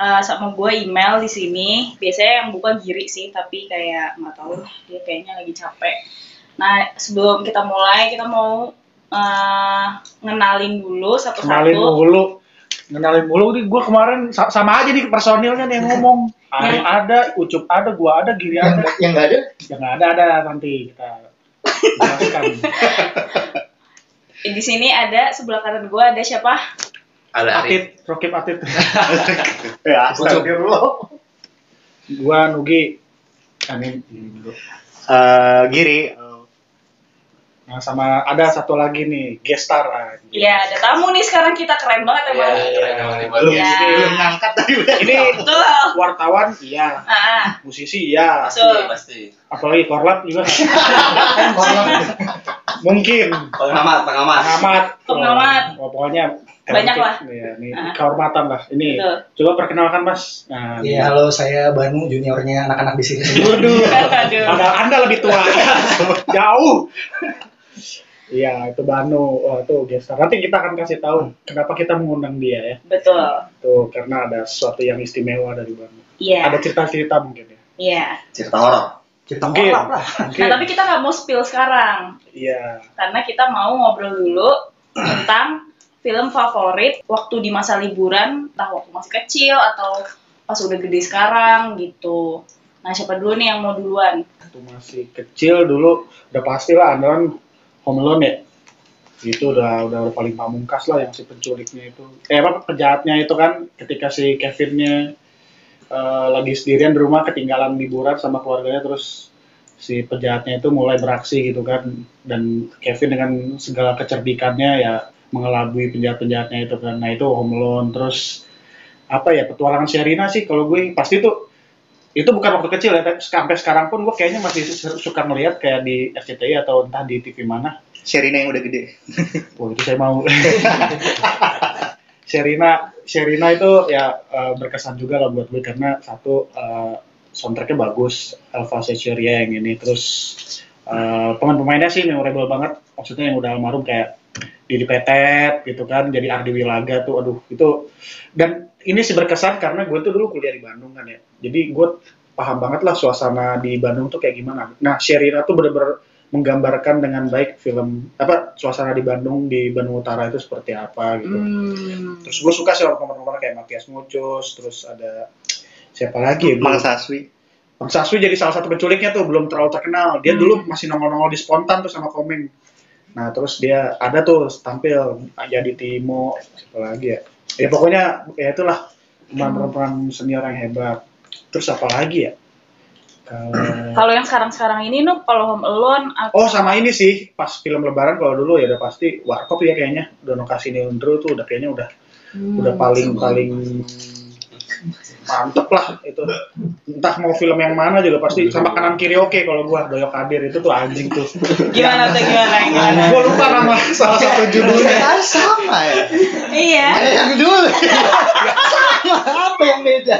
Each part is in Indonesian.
uh, sama gue email di sini. Biasanya yang buka Giri sih, tapi kayak nggak tahu dia kayaknya lagi capek. Nah sebelum kita mulai kita mau uh, ngenalin dulu satu-satu. Kenalin dulu. Kenalin dulu nih gue kemarin sa- sama aja nih personilnya nih yang ngomong. Ari ada, Ucup ada, gua ada, Giri yang ada. yang nggak ada Yang nggak ada ada nanti kita jelaskan. Di sini ada sebelah kanan gue ada siapa? Ada. Atit, Rokib Atit. ya astagfirullah Gua Nugi. Dulu. Eh, Giri Nah, sama ada satu lagi nih, gestar. Iya ada tamu nih sekarang kita keren banget emang. Iya, keren banget belum Iya. belum ngangkat tadi Ini Betul. wartawan iya, Ah, musisi iya, Masuk. Iya, pasti. apalagi korlap juga. Mungkin Pengamat, pengamat. pengamat. Pengamat. Oh, pokoknya Banyak lah. Ya, ini Ah. kehormatan lah. Ini Betul. coba perkenalkan Mas. Nah, Iya, halo saya Banu juniornya anak-anak di sini. Waduh. Padahal Anda lebih tua. Jauh. Iya, itu Banu. Oh, itu gestar. Nanti kita akan kasih tahu kenapa kita mengundang dia ya. Betul. Tuh, karena ada sesuatu yang istimewa dari Banu. Iya. Ada cerita-cerita mungkin ya. Iya. Cerita horor. Cerita Mungkin. horor lah. Nah, tapi kita nggak mau spill sekarang Iya. karena kita mau ngobrol dulu tentang film favorit waktu di masa liburan, entah waktu masih kecil atau pas udah gede sekarang gitu. Nah, siapa dulu nih yang mau duluan? Waktu masih kecil dulu udah pasti lah Anda kan Home Alone ya. Itu udah udah, paling pamungkas lah yang si penculiknya itu. Eh apa penjahatnya itu kan ketika si Kevinnya eh, lagi sendirian di rumah ketinggalan liburan sama keluarganya terus si penjahatnya itu mulai beraksi gitu kan dan Kevin dengan segala kecerdikannya ya mengelabui penjahat-penjahatnya itu kan. Nah itu Home terus apa ya petualangan Sherina sih kalau gue pasti tuh itu bukan waktu kecil ya tapi sampai sekarang pun gue kayaknya masih su- suka melihat kayak di RCTI atau entah di TV mana. Sherina yang udah gede. Oh itu saya mau. Sherina Sherina itu ya eh, berkesan juga lah buat gue karena satu eh, soundtracknya bagus Alpha Secheria yang ini. Terus eh, pemain-pemainnya sih memorable banget. Maksudnya yang udah almarhum kayak Didi Petet gitu kan jadi Ardi Wilaga tuh aduh itu dan ini sih berkesan karena gue tuh dulu kuliah di Bandung kan ya jadi gue paham banget lah suasana di Bandung tuh kayak gimana nah Sherina tuh bener-bener menggambarkan dengan baik film apa suasana di Bandung di Bandung Utara itu seperti apa gitu Hmm. terus gue suka sih orang pemain-pemain kayak Matias Mucus terus ada siapa lagi ya Mang Saswi Bang Saswi jadi salah satu penculiknya tuh belum terlalu terkenal. Dia Hmm. dulu masih nongol-nongol di spontan tuh sama Komeng. Nah terus dia ada tuh tampil jadi Timo siapa lagi ya? Ya pokoknya ya itulah pemeran-pemeran senior yang hebat. Terus apa lagi ya? Kalau Kalau yang sekarang-sekarang ini nu kalau Home Alone atau Oh sama ini sih pas film Lebaran kalau dulu ya udah pasti Warkop ya kayaknya Dono Kasih Neundro tuh udah kayaknya udah Hmm. udah paling paling mantep lah itu. Entah mau film yang mana juga pasti sama kanan kiri oke kalau gua Doyok Kadir. Itu tuh anjing tuh. Gimana tuh gimana gimana? gua lupa nama salah satu judulnya. Kan sama ya? Iya. ada yang dulu sama apa yang beda?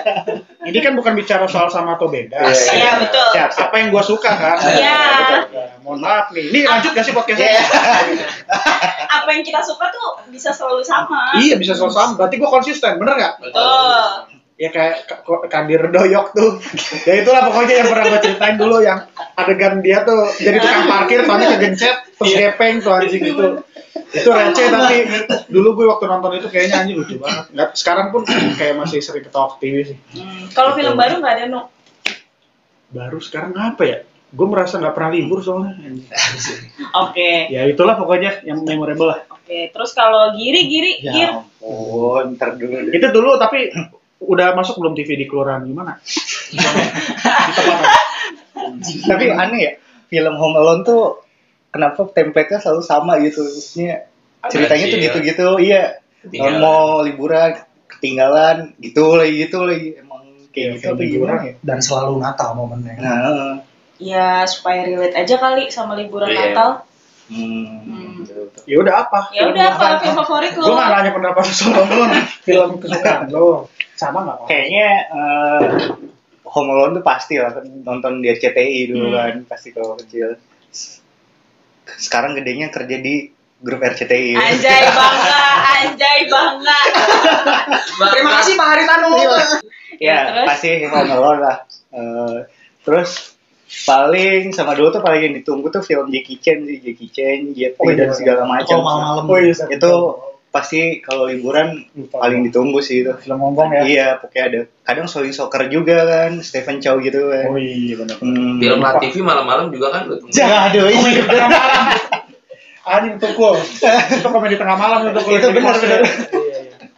Ini kan bukan bicara soal sama atau beda. Iya, betul. siap siap apa yang gua suka kan? Iya. Ya, mohon maaf nih. Ini lanjut. gak sih podcastnya? Iya. Apa yang kita suka tuh bisa selalu sama. iya bisa selalu sama. Berarti gua konsisten bener nggak? Betul. Ya kayak Kadir Doyok tuh ya itulah pokoknya yang pernah gue ceritain dulu yang adegan dia tuh jadi tukang parkir soalnya kegencet terus gepeng tuh anjing itu itu receh tapi dulu gue waktu nonton itu kayaknya anjing lucu banget nggak sekarang pun kayak masih sering ketawa ke TV sih Hmm, Kalau film baru nggak ada nu. baru sekarang apa ya gue merasa nggak pernah libur soalnya. Oke. ya itulah pokoknya yang memorable lah Oke. Terus kalau Giri Giri Gir. ya ampun ntar dulu itu dulu tapi udah masuk belum TV di kelurahan gimana di tempat tapi aneh ya film Home Alone tuh kenapa template-nya selalu sama gitu maksudnya ceritanya tuh Kecil. gitu-gitu iya Ketinggalan. mau liburan ketinggalan gitu lagi gitu lagi emang Ya, kayak gitu film apa liburan gimana ya Dan selalu Natal momennya. nah Ya supaya relate aja kali sama liburan Iya. Natal. hmm, betul. ya udah apa Ya udah apa film favorit gue lo? nggak nanya pendapat soal lo film kesukaan lo sama nggak kayaknya eh, Home Alone tuh pasti lah nonton di RCTI dulu Hmm. kan pasti kalau kecil sekarang gedenya kerja di grup RCTI Anjay bangga, anjay bangga. Terima kasih Pak Haritano. ya terus? pasti Home Alone lah Eh, terus paling sama dulu tuh paling yang ditunggu tuh film Jackie Chan sih Jackie Chan Jet Li Oh, iya. dan segala macam Kalau malam-malam. Oh iya, itu pasti kalau liburan Lupa. paling ditunggu sih itu film Hongkong ya. iya pokoknya ada kadang Soling Soccer juga kan Stephen Chow gitu kan Oh iya benar. Hmm. Film La TV malam-malam juga kan tunggu. Jangan aduh Komedi iya. tengah malam. Anjing tuh cool. Itu komedi tengah malam itu. Itu benar, benar.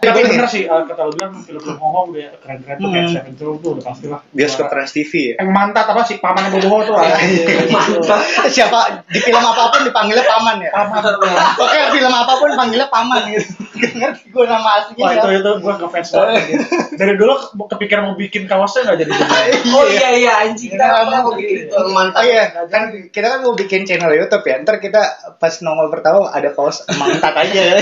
Tapi bener sih, eh, kata lu bilang film-film Hongkong udah keren-keren tuh kayak Hmm. Seven Chow tuh udah pasti lah. bioskop Trans TV ya Yang mantat apa sih paman yang boboho tuh. anjing. siapa di film apa pun dipanggilnya paman ya Paman. Oke film apa pun panggilnya paman gitu ngerti gue nama aslinya Wah itu itu gue ngefans banget. gitu. Dari dulu ke- kepikiran mau bikin kaosnya nggak jadi. Oh iya iya anjing. Kita mau bikin gitu. Oh iya, kan kita kan mau bikin channel YouTube ya. Ntar kita pas nongol pertama ada kaos mantat aja.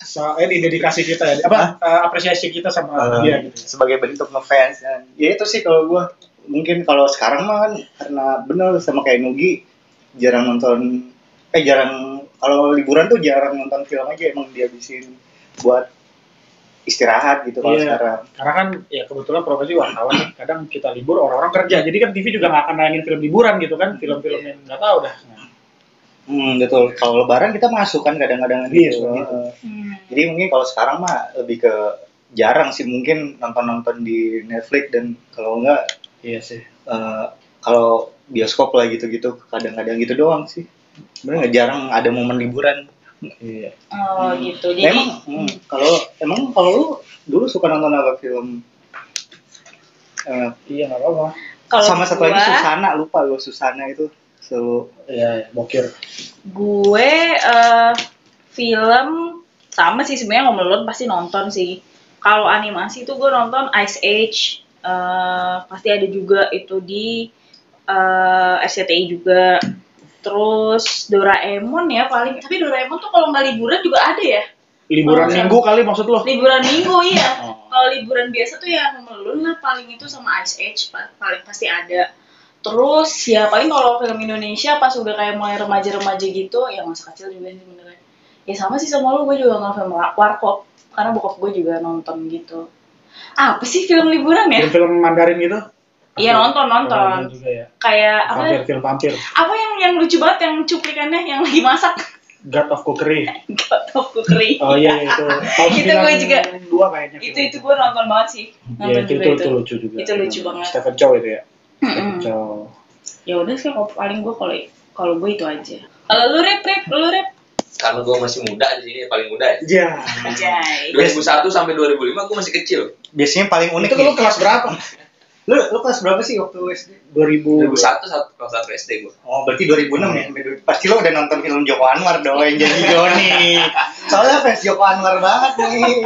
So, ini dedikasi kita ya. Apa eh, apresiasi kita sama dia gitu. Sebagai bentuk ngefans. Dan ya itu sih kalau gua mungkin kalau sekarang mah kan karena bener sama kayak Nugi jarang nonton eh jarang kalau liburan tuh jarang nonton film aja emang dia bikin buat istirahat gitu kalau Iya. sekarang. Karena kan ya kebetulan profesi wartawan nih, kadang kita libur orang-orang kerja. Jadi kan TV juga nggak akan nayangin film liburan gitu kan, film-film yang nggak tahu dah. Nah, Hmm, betul. Kalau lebaran kita masuk kan kadang-kadang Iya, gitu. gitu. Heeh. Hmm. Jadi mungkin kalau sekarang mah lebih ke jarang sih mungkin nonton-nonton di Netflix dan kalau enggak iya sih. eh, kalau bioskop lah gitu-gitu kadang-kadang gitu doang sih. Sebenarnya nggak jarang ada momen liburan. Iya. Oh Hmm. gitu. Jadi emang hmm, kalau emang kalau lu dulu suka nonton apa film? Eh, Iya nggak apa-apa. kalau sama satu lagi Susana lupa gue Susana itu selalu Iya, iya, bokir. gue eh, film sama sih sebenarnya Home Alone pasti nonton sih kalau animasi itu gue nonton Ice Age eh, pasti ada juga itu di eh, RCTI juga terus Doraemon ya paling tapi Doraemon tuh kalau nggak liburan juga ada ya Liburan minggu kali maksud lo? liburan minggu iya Oh. kalau liburan biasa tuh ya Alone lah paling itu sama Ice Age pa- paling pasti ada terus ya paling kalau film Indonesia pas udah kayak mulai remaja-remaja gitu ya masa kecil juga sih beneran ya sama sih sama lu gue juga nggak film War- warkop karena bokap gue juga nonton gitu apa sih film liburan ya Film-film Mandarin gitu? Iya, nonton, nonton. juga ya. kayak apa Vampir, film vampir. apa yang yang lucu banget yang cuplikannya yang lagi masak God of Cookery. God of Cookery Oh iya itu. Tahun Itu gue juga. Dua kayaknya. itu itu gue nonton banget sih Iya itu, juga itu, itu, itu lucu juga. Itu lucu banget. Stephen Chow itu ya. Stephen. Chow. ya udah sih kalau paling gue kalau kalau gue itu aja kalau lu rep rep lu rep Karena gue masih muda di sini paling muda ya. Iya. Anjay. 2001 sampai 2005 gue masih kecil. biasanya paling unik Itu lu nih. kelas berapa? Lu lu kelas berapa sih waktu SD? 2000. 2001 satu kelas satu SD gue. Oh, berarti 2006 ya? Dua- Pasti lo udah nonton film Joko Anwar dong yang jadi Joni. Soalnya fans Joko Anwar banget nih.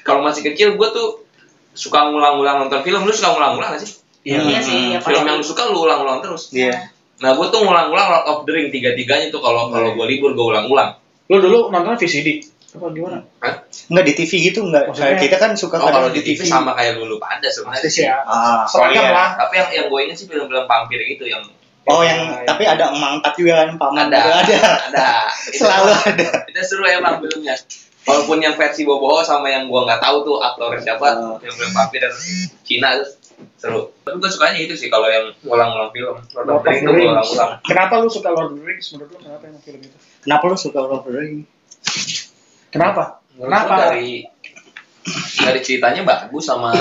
Kalau masih kecil gue tuh suka ngulang-ngulang nonton film. Lu suka ngulang-ngulang gak sih? Iya sih, ya Film pasti. yang lu suka lu ulang-ulang terus. Iya. Nah gue tuh ngulang-ngulang Lord of the Ring tiga-tiganya tuh kalau kalau gue libur gue ulang-ulang. Lu dulu nonton VCD? Apa gimana? Hah? Enggak di TV gitu enggak? Maksudnya- Kayak kita kan suka Oh, kalau di TV sama kayak dulu pada sebenarnya. Sih ya. Ah, iya. lah. Tapi yang yang gue inget sih film-film vampir gitu yang Oh, yang tapi ada emang empat juga kan paman ada juga ada. ada Itu Selalu ada. itu seru emang filmnya walaupun yang versi bobo sama yang gua nggak tahu tuh aktornya siapa Oh. film-film vampir dan Cina tuh seru tapi gua sukanya itu sih kalau yang ngulang-ngulang film Lord of Lord the of Rings tuh ngulang-ngulang Kenapa lu suka Lord of the Rings? Menurut lu kenapa emang film itu? Kenapa lu suka Lord of the Rings? Kenapa? Menurut Kenapa? dari dari ceritanya bagus sama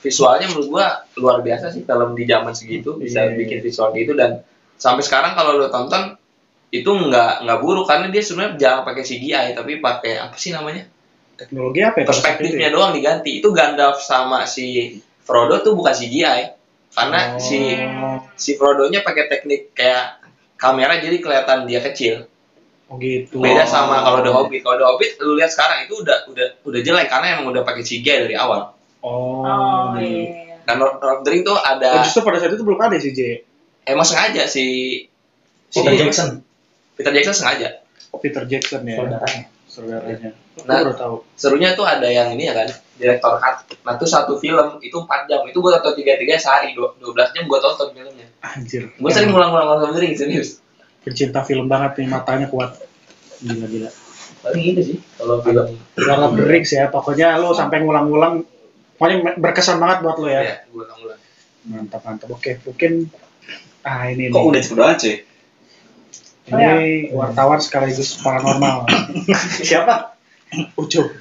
visualnya menurut gua luar biasa sih film di zaman segitu bisa Iya, iya. bikin visual gitu dan sampai sekarang kalau lo tonton itu nggak nggak buruk karena dia sebenarnya jangan pakai CGI tapi pakai apa sih namanya Teknologi apa ya? itu perspektifnya ya? doang diganti itu Gandalf sama si Frodo tuh bukan CGI karena Oh. si si Frodo-nya pakai teknik kayak kamera jadi kelihatan dia kecil Oh gitu. beda sama kalau The Hobbit kalau The Hobbit lu lihat sekarang itu udah udah udah jelek karena emang udah pakai CGI dari awal Oh. oh gitu. iya dan Lord Lord of the Ring tuh Oh, ada justru pada saat itu belum ada J. emang sengaja si si Peter Jackson. Peter Jackson sengaja Oh, Peter Jackson ya. Saudaranya. Saudaranya. Nah. Baru tahu. serunya tuh ada yang ini ya kan direktor cut nah tuh satu film itu 4 jam itu gua tonton tiga tiga sehari dua belas jam gua tonton filmnya Anjir. gue sering ngulang-ngulang the Ring serius Pencinta film banget nih, matanya kuat. Gila-gila. paling itu sih kalau film Lord of the Rings ya, pokoknya lo sampai ngulang-ngulang, pokoknya berkesan banget buat lo ya. ya gue ulang Mantap mantap. Oke, mungkin ah ini Kok nih. udah cepet banget cuy? Ini wartawan sekaligus paranormal. Siapa? Ucup.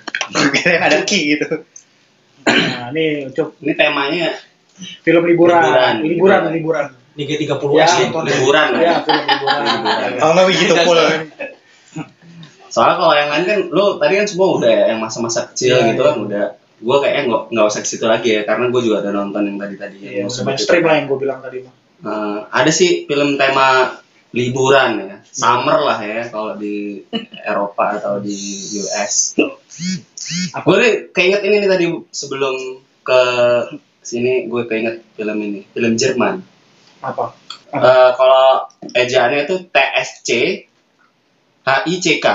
Kirain ada Ki gitu. Nah, ini Ucup Ini temanya film liburan. Liburan. Liburan, liburan. Liga 30 Ya, nonton liburan lah. Ya, film liburan. Kalau nggak begitu pul. Soalnya kalau yang lain kan, lu tadi kan semua udah ya, yang masa-masa kecil Iya, gitu iya. kan udah. Gue kayaknya nggak nggak usah ke situ lagi ya, karena gue juga ada nonton yang tadi-tadi Iya, yang mainstream lah yang gue bilang tadi mah. Eh, ada sih film tema liburan ya, summer lah ya kalau di Eropa atau di US. Gue nih keinget ini nih tadi sebelum ke sini gue keinget film ini, film Jerman. Apa? Eh, kalau ejaannya itu TSC HICK,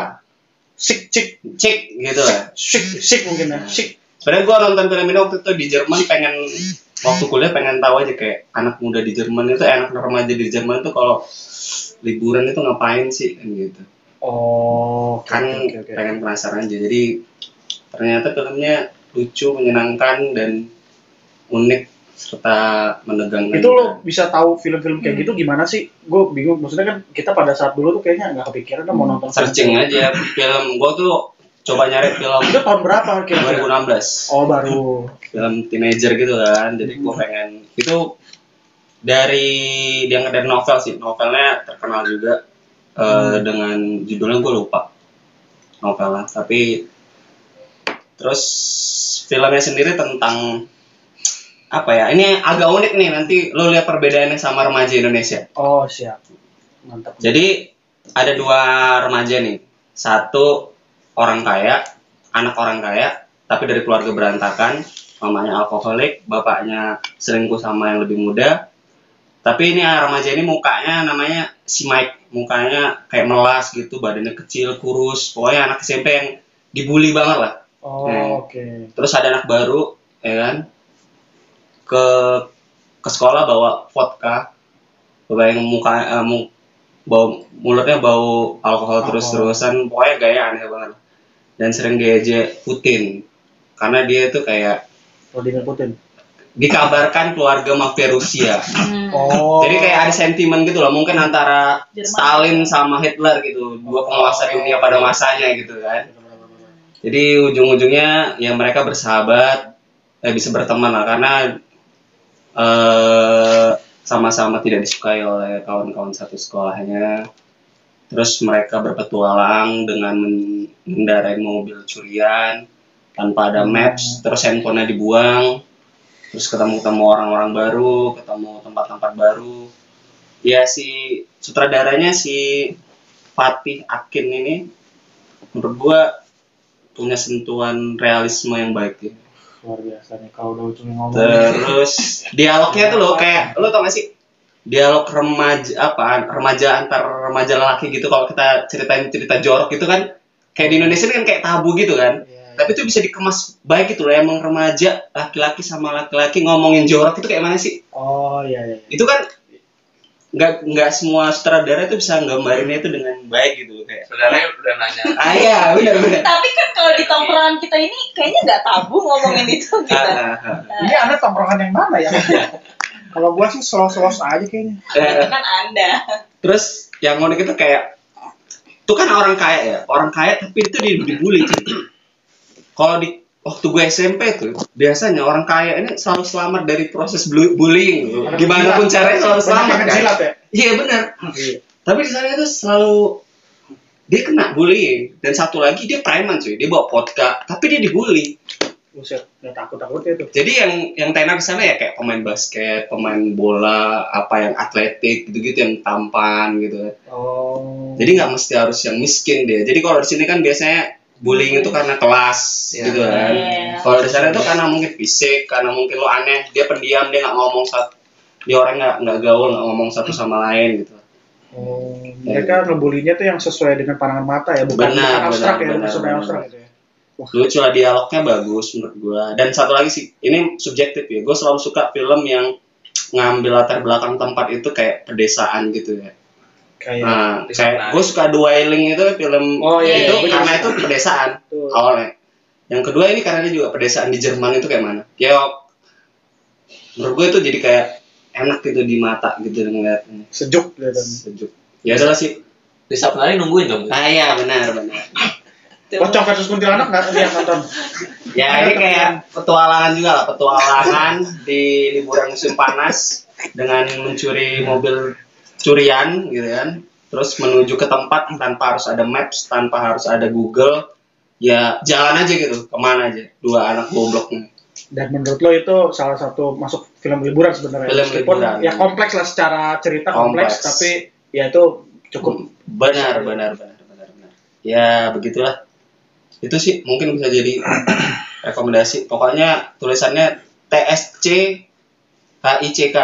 Sik, cik, cik gitu lah. sik, sik mungkin ya. Sik. Sebenarnya gue nonton film ini waktu itu di Jerman pengen waktu kuliah pengen tahu aja kayak anak muda di Jerman itu anak remaja di Jerman itu kalau liburan itu ngapain sih kan gitu. Oh, kan oke, oke. pengen penasaran aja jadi ternyata filmnya lucu menyenangkan dan unik serta menegangkan Itu lo bisa tahu film-film kayak gitu gimana sih? Gue bingung. Maksudnya kan kita pada saat dulu tuh kayaknya nggak kepikiran kan mau nonton film. searching aja. film gue tuh coba nyari film Itu tahun berapa kira-kira? 2016 Oh baru. film teenager gitu kan. Jadi gue pengen. Itu dari dia dari novel sih. Novelnya terkenal juga. Eh, dengan judulnya gue lupa novelnya. Tapi terus filmnya sendiri tentang apa ya? Ini agak unik nih nanti lo lihat perbedaannya sama remaja Indonesia. Oh siap. Mantap. jadi ada dua remaja nih. Satu orang kaya anak orang kaya tapi dari keluarga berantakan. Mamanya alkoholik bapaknya selingkuh sama yang lebih muda. Tapi ini remaja ini mukanya namanya si Mike. Mukanya kayak melas gitu badannya kecil kurus. Pokoknya anak SMP yang dibully banget lah. Oh Hmm. oke. terus ada anak baru ya kan ke ke sekolah bawa vodka bawa yang muka mu- bau mulutnya bau alkohol Alkohol. terus terusan pokoknya gaya aneh banget dan sering diajak Putin karena dia itu kayak Vladimir Putin. dikabarkan keluarga mafia Rusia Hmm. Oh. jadi kayak ada sentimen gitu loh mungkin antara Jerman. Stalin sama Hitler gitu dua penguasa dunia pada masanya gitu kan jadi ujung-ujungnya ya mereka bersahabat, eh, bisa berteman lah karena eh, sama-sama tidak disukai oleh kawan-kawan satu sekolahnya. Terus mereka berpetualang dengan men- mengendarai mobil curian tanpa ada maps, terus handphonenya dibuang, terus ketemu-ketemu orang-orang baru, ketemu tempat-tempat baru. Ya si sutradaranya si Fatih Akin ini menurut gua punya sentuhan realisme yang baik ya. Luar biasa nih kalau udah ujungnya ngomong. Terus dialognya tuh lo kayak lo tau gak sih? Dialog remaja apa remaja antar remaja lelaki gitu kalau kita ceritain cerita jorok gitu kan kayak di Indonesia kan kayak tabu gitu kan. Iya, tapi itu bisa dikemas baik gitu loh emang remaja laki-laki sama laki-laki ngomongin jorok itu kayak mana sih? Oh iya iya. itu kan nggak nggak semua sutradara itu bisa nggambarinnya itu dengan baik gitu loh kayak saudaranya udah nanya ah iya benar benar Tapi kan kalau di tongkrongan kita ini kayaknya nggak tabu ngomongin itu gitu. Ah, ah, ah. Ini anda tongkrongan yang mana ya? kalau gua sih selos-selos aja kayaknya. Itu kan Anda. Terus yang unik itu kayak itu kan orang kaya ya, orang kaya tapi itu di- dibully. Kalau di waktu gue SMP tuh biasanya orang kaya ini selalu selamat dari proses bullying. Anak Gimana pun caranya selalu selamat. kan? ya? Iya benar. Iya. Tapi di sana itu selalu dia kena bullying dan satu lagi dia preman cuy dia bawa vodka tapi dia dibully Buset, nggak takut-takut ya tuh. jadi yang yang tenar di sana ya kayak pemain basket pemain bola apa yang atletik gitu-gitu yang tampan gitu Oh. jadi nggak mesti harus yang miskin dia jadi kalau di sini kan biasanya bullying itu karena kelas Iya. gitu kan Iya. kalau di sana itu karena mungkin fisik karena mungkin lo aneh dia pendiam dia nggak ngomong satu dia orang nggak nggak gaul nggak ngomong satu sama lain gitu Oh, mereka ngebulinya tuh yang sesuai dengan pandangan mata ya, bukan, Benar, abstrak benar, ya, benar, benar. abstrak gitu ya. lucu lah dialognya bagus menurut gua dan satu lagi sih ini subjektif ya gue selalu suka film yang ngambil latar belakang tempat itu kayak pedesaan gitu ya kayak Nah, kayak gue suka Dwelling itu film Oh, iya, itu iya, karena iya. itu pedesaan Betul. awalnya. Yang kedua ini karena dia juga pedesaan di Jerman itu kayak mana? Ya menurut gue itu jadi kayak enak gitu di mata gitu ngeliatnya sejuk gitu sejuk. Ya adalah sih. Bisa penari nungguin dong. Ah iya benar benar. Pocong versus kuntilanak nggak lihat nonton Ya ini kayak petualangan juga lah petualangan di liburan musim panas dengan mencuri mobil curian gitu kan. Terus menuju ke tempat tanpa harus ada maps, tanpa harus ada Google. Ya jalan aja gitu, ke mana aja. Dua anak gobloknya. dan menurut lo itu salah satu masuk film liburan sebenarnya Film meskipun liburan. ya kompleks lah secara cerita kompleks, Kompleks. tapi ya itu cukup Benar, benar, benar, benar, benar. Ya begitulah. Itu sih mungkin bisa jadi rekomendasi. Pokoknya tulisannya TSC HICK.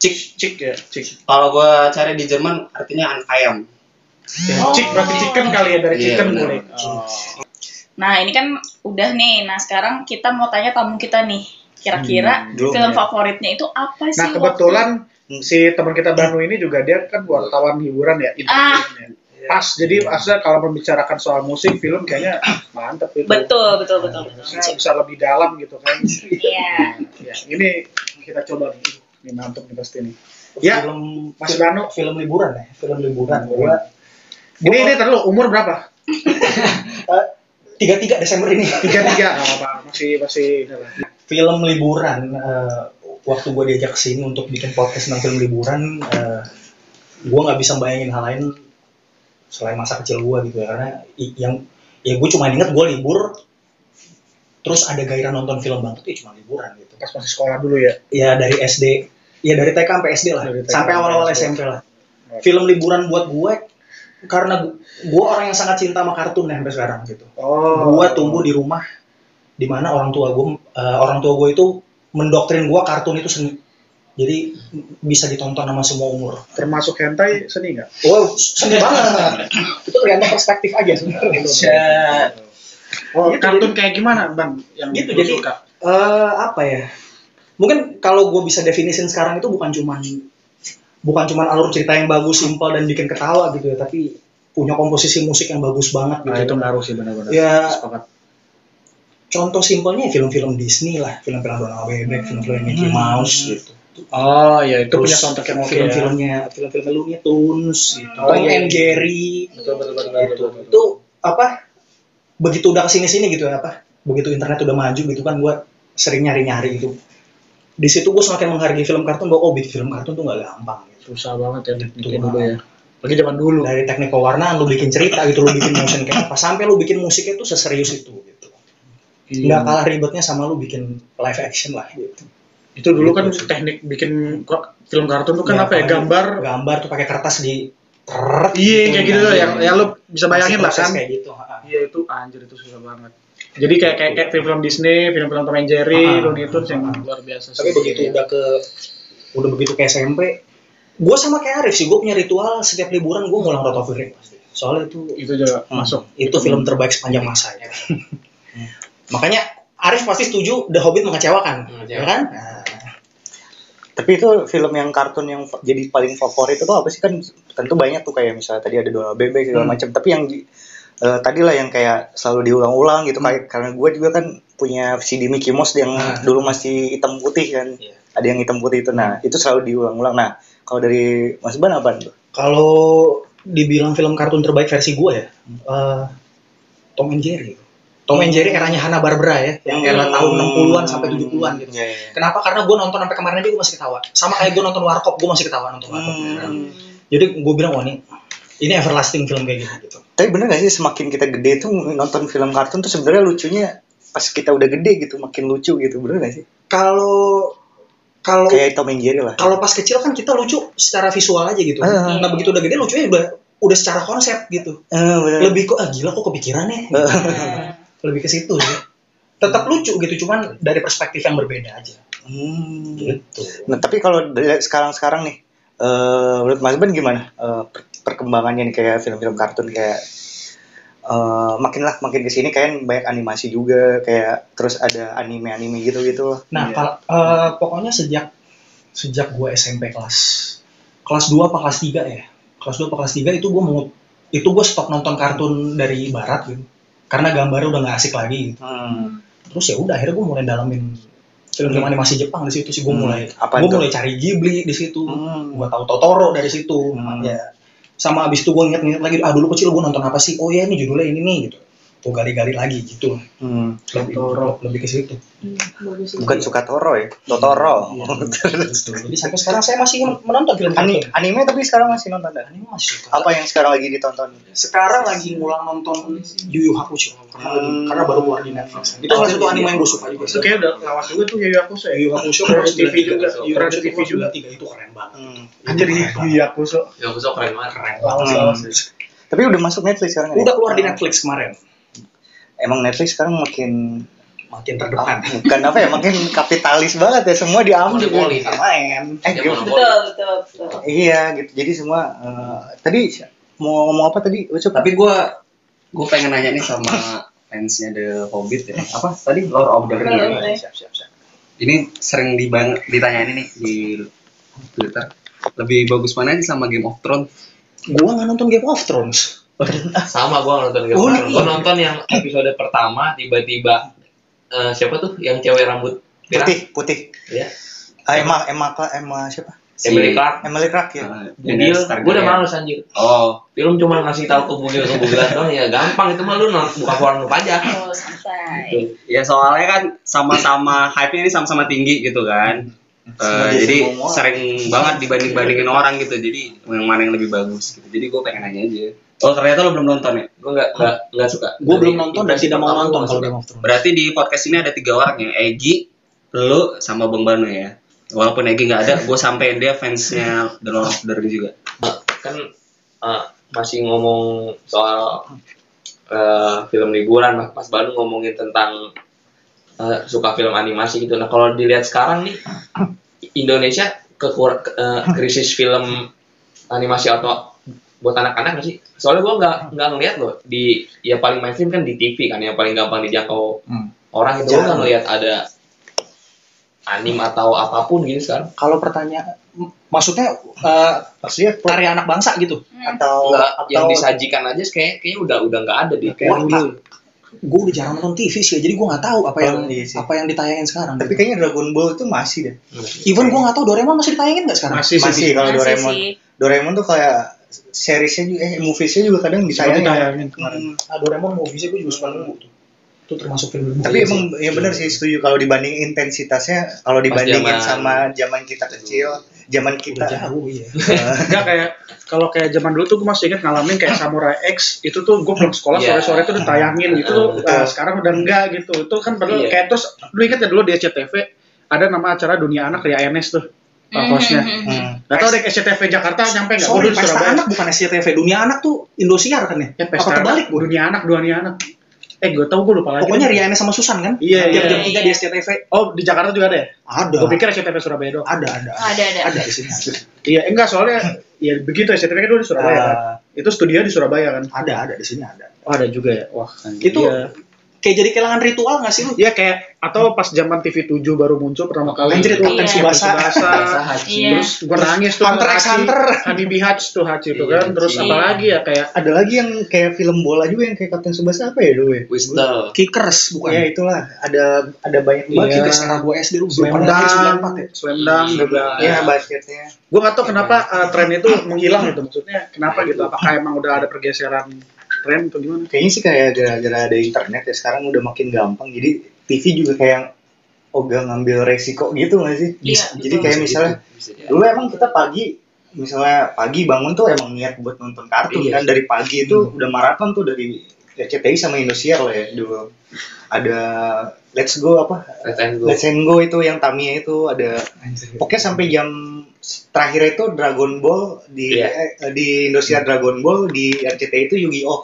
Cik. cik ya cik Kalau gua cari di Jerman artinya anak ayam. Ya, cik berarti chicken kali ya dari Iya, chicken boleh oh. Nah ini kan udah nih. Nah sekarang kita mau tanya tamu kita nih. Kira-kira Hmm, belum film ya. favoritnya itu apa sih? nah waktu- kebetulan si teman kita Banu ini juga dia kan wartawan hiburan ya Ah. ya. pas jadi maksudnya kalau membicarakan soal musik film kayaknya mantep itu Betul betul betul. betul. Maksudnya bisa lebih dalam gitu kan Iya. ya ini kita coba nih ini mantep nih pasti nih. Ya. film Mas film, Danu. film liburan ya film liburan. Gua ini ini terlalu umur berapa? Tiga tiga Desember ini. Tiga tiga nggak apa masih masih film liburan eh, waktu gue diajak sini untuk bikin podcast tentang film liburan eh, gue nggak bisa bayangin hal lain selain masa kecil gue gitu ya. Karena yang ya gue cuma inget gue libur terus ada gairah nonton film banget ya cuma liburan gitu. Pas masih sekolah dulu ya. Ya dari SD ya dari TK sampai SD lah. TK sampai awal-awal. SMP lah. Film liburan buat gue karena gue orang yang sangat cinta sama kartun ya sampai sekarang gitu. Oh. Gue tumbuh di rumah di mana orang tua gue orang tua gue itu mendoktrin gue kartun itu seni. Jadi bisa ditonton sama semua umur. Termasuk hentai seni nggak? Wow seni banget. Itu tergantung perspektif aja sebenarnya oh Gitu, kartun kayak gimana bang yang Gitu, jadi- suka Eh, apa ya mungkin kalau gue bisa definisin sekarang itu bukan cuman bukan cuman alur cerita yang bagus simpel dan bikin ketawa gitu ya tapi punya komposisi musik yang bagus banget gitu nah itu ngaruh sih benar-benar Ya. sepakat contoh simpelnya ya film-film Disney lah film-film Donald Bebek film-film Mickey Mouse gitu oh ya itu punya soundtrack yang oke ya. film-filmnya film-film Looney Tunes gitu. Oh, Tom iya. and Jerry betul betul betul, gitu. betul, betul. itu apa begitu udah ke sini sini gitu ya apa? Begitu internet udah maju gitu kan gue sering nyari nyari gitu. Di situ gue semakin menghargai film kartun bahwa oh bikin film kartun tuh nggak gampang gitu. Susah banget ya Betul dulu ya. Lagi zaman dulu. Dari teknik pewarnaan lu bikin cerita gitu lu bikin motion kayak apa? Sampai lu bikin musiknya tuh seserius itu gitu. Iya. nggak kalah ribetnya sama lu bikin live action lah gitu. Itu dulu kan teknik bikin film kartun tuh kan Ya, apa ya? gambar. gambar tuh pakai kertas di iya kayak gitu tuh yang yang lu bisa bayangin lah kan. kayak gitu iya itu anjir itu susah banget. Jadi kayak kayak, kayak film-film Disney film-film Tom and Jerry Ah. Looney Tunes yang luar biasa tapi begitu udah ke udah begitu ke SMP gue sama kayak Arif sih gue punya ritual setiap liburan gue ngulang the Rings pasti. Soalnya itu itu juga masuk. itu film terbaik sepanjang masa ya. makanya Arif pasti setuju The Hobbit mengecewakan. ya kan? Nah, Tapi itu film yang kartun yang jadi paling favorit itu apa sih kan tentu banyak tuh kayak misalnya tadi ada Donald Bebek segala Hmm. macam. Tapi yang eh, tadi lah yang kayak selalu diulang-ulang gitu kayak karena gue juga kan punya CD Mickey Mouse yang Ah. dulu masih hitam putih kan. Iya. Ada yang hitam putih itu. Nah, itu selalu diulang-ulang. Nah, kalau dari Mas Ban apa tuh? kalau dibilang film kartun terbaik versi gue ya eh, Tom and Jerry Tom and Jerry eranya Hanna Barbera ya yang era tahun 60-an sampai 70-an gitu Iya, iya. Kenapa? Karena gue nonton sampai kemarin aja gue masih ketawa. Sama kayak gue nonton Warkop, gue masih ketawa nonton Warkop. Hmm. Jadi gue bilang, wah ini, ini everlasting film kayak gitu. gitu. Tapi bener gak sih semakin kita gede tuh nonton film kartun tuh sebenarnya lucunya pas kita udah gede gitu makin lucu gitu bener gak sih? Kalau kalau Kayak Tom and Jerry lah. kalau pas kecil kan kita lucu secara visual aja gitu. Ah. Nah begitu udah gede lucunya udah udah secara konsep gitu. Eh, bener. Lebih kok ah gila kok kepikiran ya. Lebih ke situ sih. Tetap lucu gitu, cuman dari perspektif yang berbeda aja. Hmm. Gitu. Nah, tapi kalau dari sekarang-sekarang nih, eh menurut Mas Ben gimana per- perkembangannya nih kayak film-film kartun kayak eh makin lah makin ke sini kayak banyak animasi juga kayak terus ada anime-anime gitu-gitu. Nah, Iya. kal- eh, pokoknya sejak sejak gue SMP kelas kelas 2 apa kelas 3 ya. kelas 2 apa kelas 3 itu gue mau itu gue stop nonton kartun dari barat gitu karena gambarnya udah nggak asik lagi gitu. Hmm. terus ya udah akhirnya gue mulai dalamin film-film animasi Jepang di situ sih gue Hmm. mulai Apa gue mulai cari Ghibli di situ Hmm. gue tahu Totoro dari situ Hmm. ya sama abis itu gue inget-inget lagi ah dulu kecil gue nonton apa sih oh ya ini judulnya ini nih gitu gue gali-gali lagi gitu Hmm. lebih, lebih ke situ bagus Bukan suka Toro ya, Totoro. Iya. Jadi sampai sekarang saya masih menonton film Ani- anime tapi sekarang masih nonton dah. anime masih suka Apa yang sekarang lagi ditonton? sekarang lagi ngulang nonton Yu Yu Hakusho karena, lagi- Hmm. karena baru keluar di Netflix itu salah satu anime yang gue suka juga Itu kayak udah lawas juga tuh Yu Yu Hakusho ya. Yu Yu Hakusho Terus TV juga, Yu TV juga. tiga itu keren banget Hmm. Anjir Yu Yu Hakusho. Ya aku keren banget. keren Hmm. banget Tapi udah masuk Netflix sekarang ya? udah keluar di Netflix kemarin Emang Netflix sekarang makin makin terdepan bukan apa ya, makin kapitalis banget ya semua diambil. Monopoli, ya. Main. Eh, Ya, betul betul betul Iya gitu. Jadi semua eh, tadi mau ngomong apa tadi? Ucup? Tapi gue gue pengen nanya nih sama fansnya The Hobbit ya. Apa tadi Lord of the Rings. Rings. siap siap siap. Ini sering dibang ditanyain nih di Twitter. Lebih bagus mana sih sama Game of Thrones? gua nggak nonton Game of Thrones Sama gua nonton Game Oh, of iya. Thrones. Gua nonton yang episode pertama tiba-tiba eh, siapa tuh yang cewek rambut pirang? Putih, putih. Ya. Ah, Emma, Emma, Emma siapa? Emily Clark. Emily Clark ya. Uh, Bugil, Daenerys gue udah males anjir. Oh, Film cuma ngasih tahu ke bugil ke bugilan doang ya gampang itu mah lu nonton buka koran lu pajak. oh santai Gitu. ya soalnya kan sama-sama hype-nya ini sama-sama tinggi gitu kan. Eh, dia jadi sering banget dibanding-bandingin orang gitu. Jadi yang mana yang lebih bagus gitu. Jadi gue pengen nanya aja. Oh ternyata lo belum nonton ya? Gue nggak nggak nggak suka. gua Dari belum nonton dan tidak mau nonton kalau Game of Thrones Berarti di podcast ini ada tiga orang ya, Egi, lu, sama Bang Banu ya. Walaupun Egi nggak ada, gue sampein dia fansnya The Lord of the Rings juga. kan eh, masih ngomong soal eh, film liburan Mas Mas Banu ngomongin tentang eh, suka film animasi gitu. Nah kalau dilihat sekarang nih Indonesia kekur ke- eh, krisis film animasi atau buat anak-anak nggak sih? Soalnya gua nggak nggak ngeliat loh di ya paling mainstream kan di TV kan yang paling gampang dijangkau Hmm. orang itu gua nggak ngeliat ada anim atau apa pun gitu sekarang. kalau pertanyaan maksudnya eh, Maksudnya karya anak bangsa gitu atau Nggak, atau yang disajikan aja kayak kayaknya udah udah nggak ada deh. Wah, gue udah jarang nonton TV sih jadi gue nggak tahu apa yang Oh, iya sih. apa yang ditayangin sekarang tapi kayaknya Dragon Ball itu masih deh. even gue nggak tahu Doraemon masih ditayangin nggak sekarang Masih Masih sih. kalau Masih Doraemon. sih. Doraemon tuh kayak seriesnya juga eh moviesnya juga kadang disayangin. ditayangin kemarin. Hmm. Doraemon bisa gue juga suka nunggu tuh itu termasuk film Tapi emang ya benar sih setuju kalau dibanding intensitasnya kalau dibandingin zaman- sama zaman kita kecil, zaman udah kita jauh iya Enggak kayak kalau kayak zaman dulu tuh gue masih ingat ngalamin kayak Samurai X itu tuh gue pulang sekolah Iya. sore-sore tuh ditayangin gitu tuh eh, sekarang udah enggak gitu itu kan padahal Iya. kayak terus lu ingat ya dulu di SCTV ada nama acara Dunia Anak Ria Enes tuh uh, hostnya Hmm. Gak tau deh SCTV Jakarta nyampe nggak? Sorry pesta Surabaya. anak bukan SCTV dunia anak tuh Indosiar kan ya, Ya, pesta apa terbalik anak, gue Dunia Anak, Dunia Anak. Eh, gue tau gue lupa lagi. pokoknya Riana sama Susan kan Iya, tiap iya. jam tiga di SCTV Oh, di Jakarta juga ada ya? ada Gue pikir SCTV Surabaya doang. ada ada ada ada ada di sini Iya, enggak soalnya ya begitu SCTV kan dulu di Surabaya kan. Ah, Itu studio di Surabaya kan. ada ada di sini ada Oh, ada juga ya. Wah, Itu Iya. Kayak jadi kehilangan ritual nggak sih lu Iya kayak atau pas zaman TV 7 baru muncul pertama kali Anjir, itu Kapten Iya. Tsubasa. Iya. Terus gue nangis tuh Hunter x Hunter. Hanibi Hatch tuh Hachi itu Iya, kan Terus apa lagi ya kayak ada lagi yang kayak film bola juga yang kayak Kapten Tsubasa apa ya dulu ya? Whistle. Kickers bukan Ya itulah, ada ada banyak Iya. banget Kickers era gue SD lu belum Slam pernah lahir 94 Dunk ya Slam Dunk juga Iya basketnya. Gue gak tau kenapa uh, tren itu menghilang gitu Maksudnya kenapa gitu Apakah emang udah ada pergeseran tren atau gimana? Kayaknya sih kayak gara-gara ada internet ya sekarang udah makin gampang. Jadi TV juga kayak ogah ngambil resiko gitu nggak sih? Iya, Jadi betul. kayak misalnya Bisa jadi. dulu emang kita pagi misalnya pagi bangun tuh emang niat buat nonton kartun Iya. kan dari pagi itu udah maraton tuh dari RCTI sama Indosiar lah ya dulu ada Let's Go apa Red and Go. Let's and Go itu yang Tamiya itu ada pokoknya sampai jam terakhir itu Dragon Ball di Iya. eh, di Indosiar Dragon Ball di RCTI itu Yu-Gi-Oh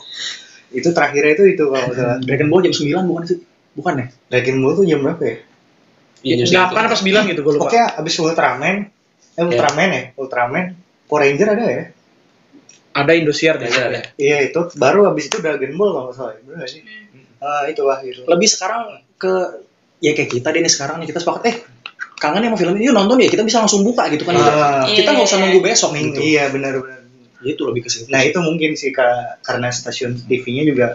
itu terakhirnya itu itu kalau salah Dragon Ball jam 9 bukan sih bukan ya Dragon Ball tuh jam berapa ya? Iya, justru itu. 8 apa 9 gitu gue lupa Pokoknya abis Ultraman, eh Ultraman ya, Ultraman, Power Ranger ada ya? Ada Indosiar Ada, ada. Iya itu, baru abis itu Dragon Ball kalau nggak salah, ya. nggak sih? Ah itu lah itu. lebih sekarang ke ya kayak kita deh nih sekarang nih kita sepakat eh kangen ya sama film ini yuk nonton ya kita bisa langsung buka gitu kan Ah, kita nggak usah Iya. nunggu besok Ming- gitu Iya benar-benar. Ya itu lebih ke situ. Nah itu mungkin sih ka- karena stasiun TV-nya juga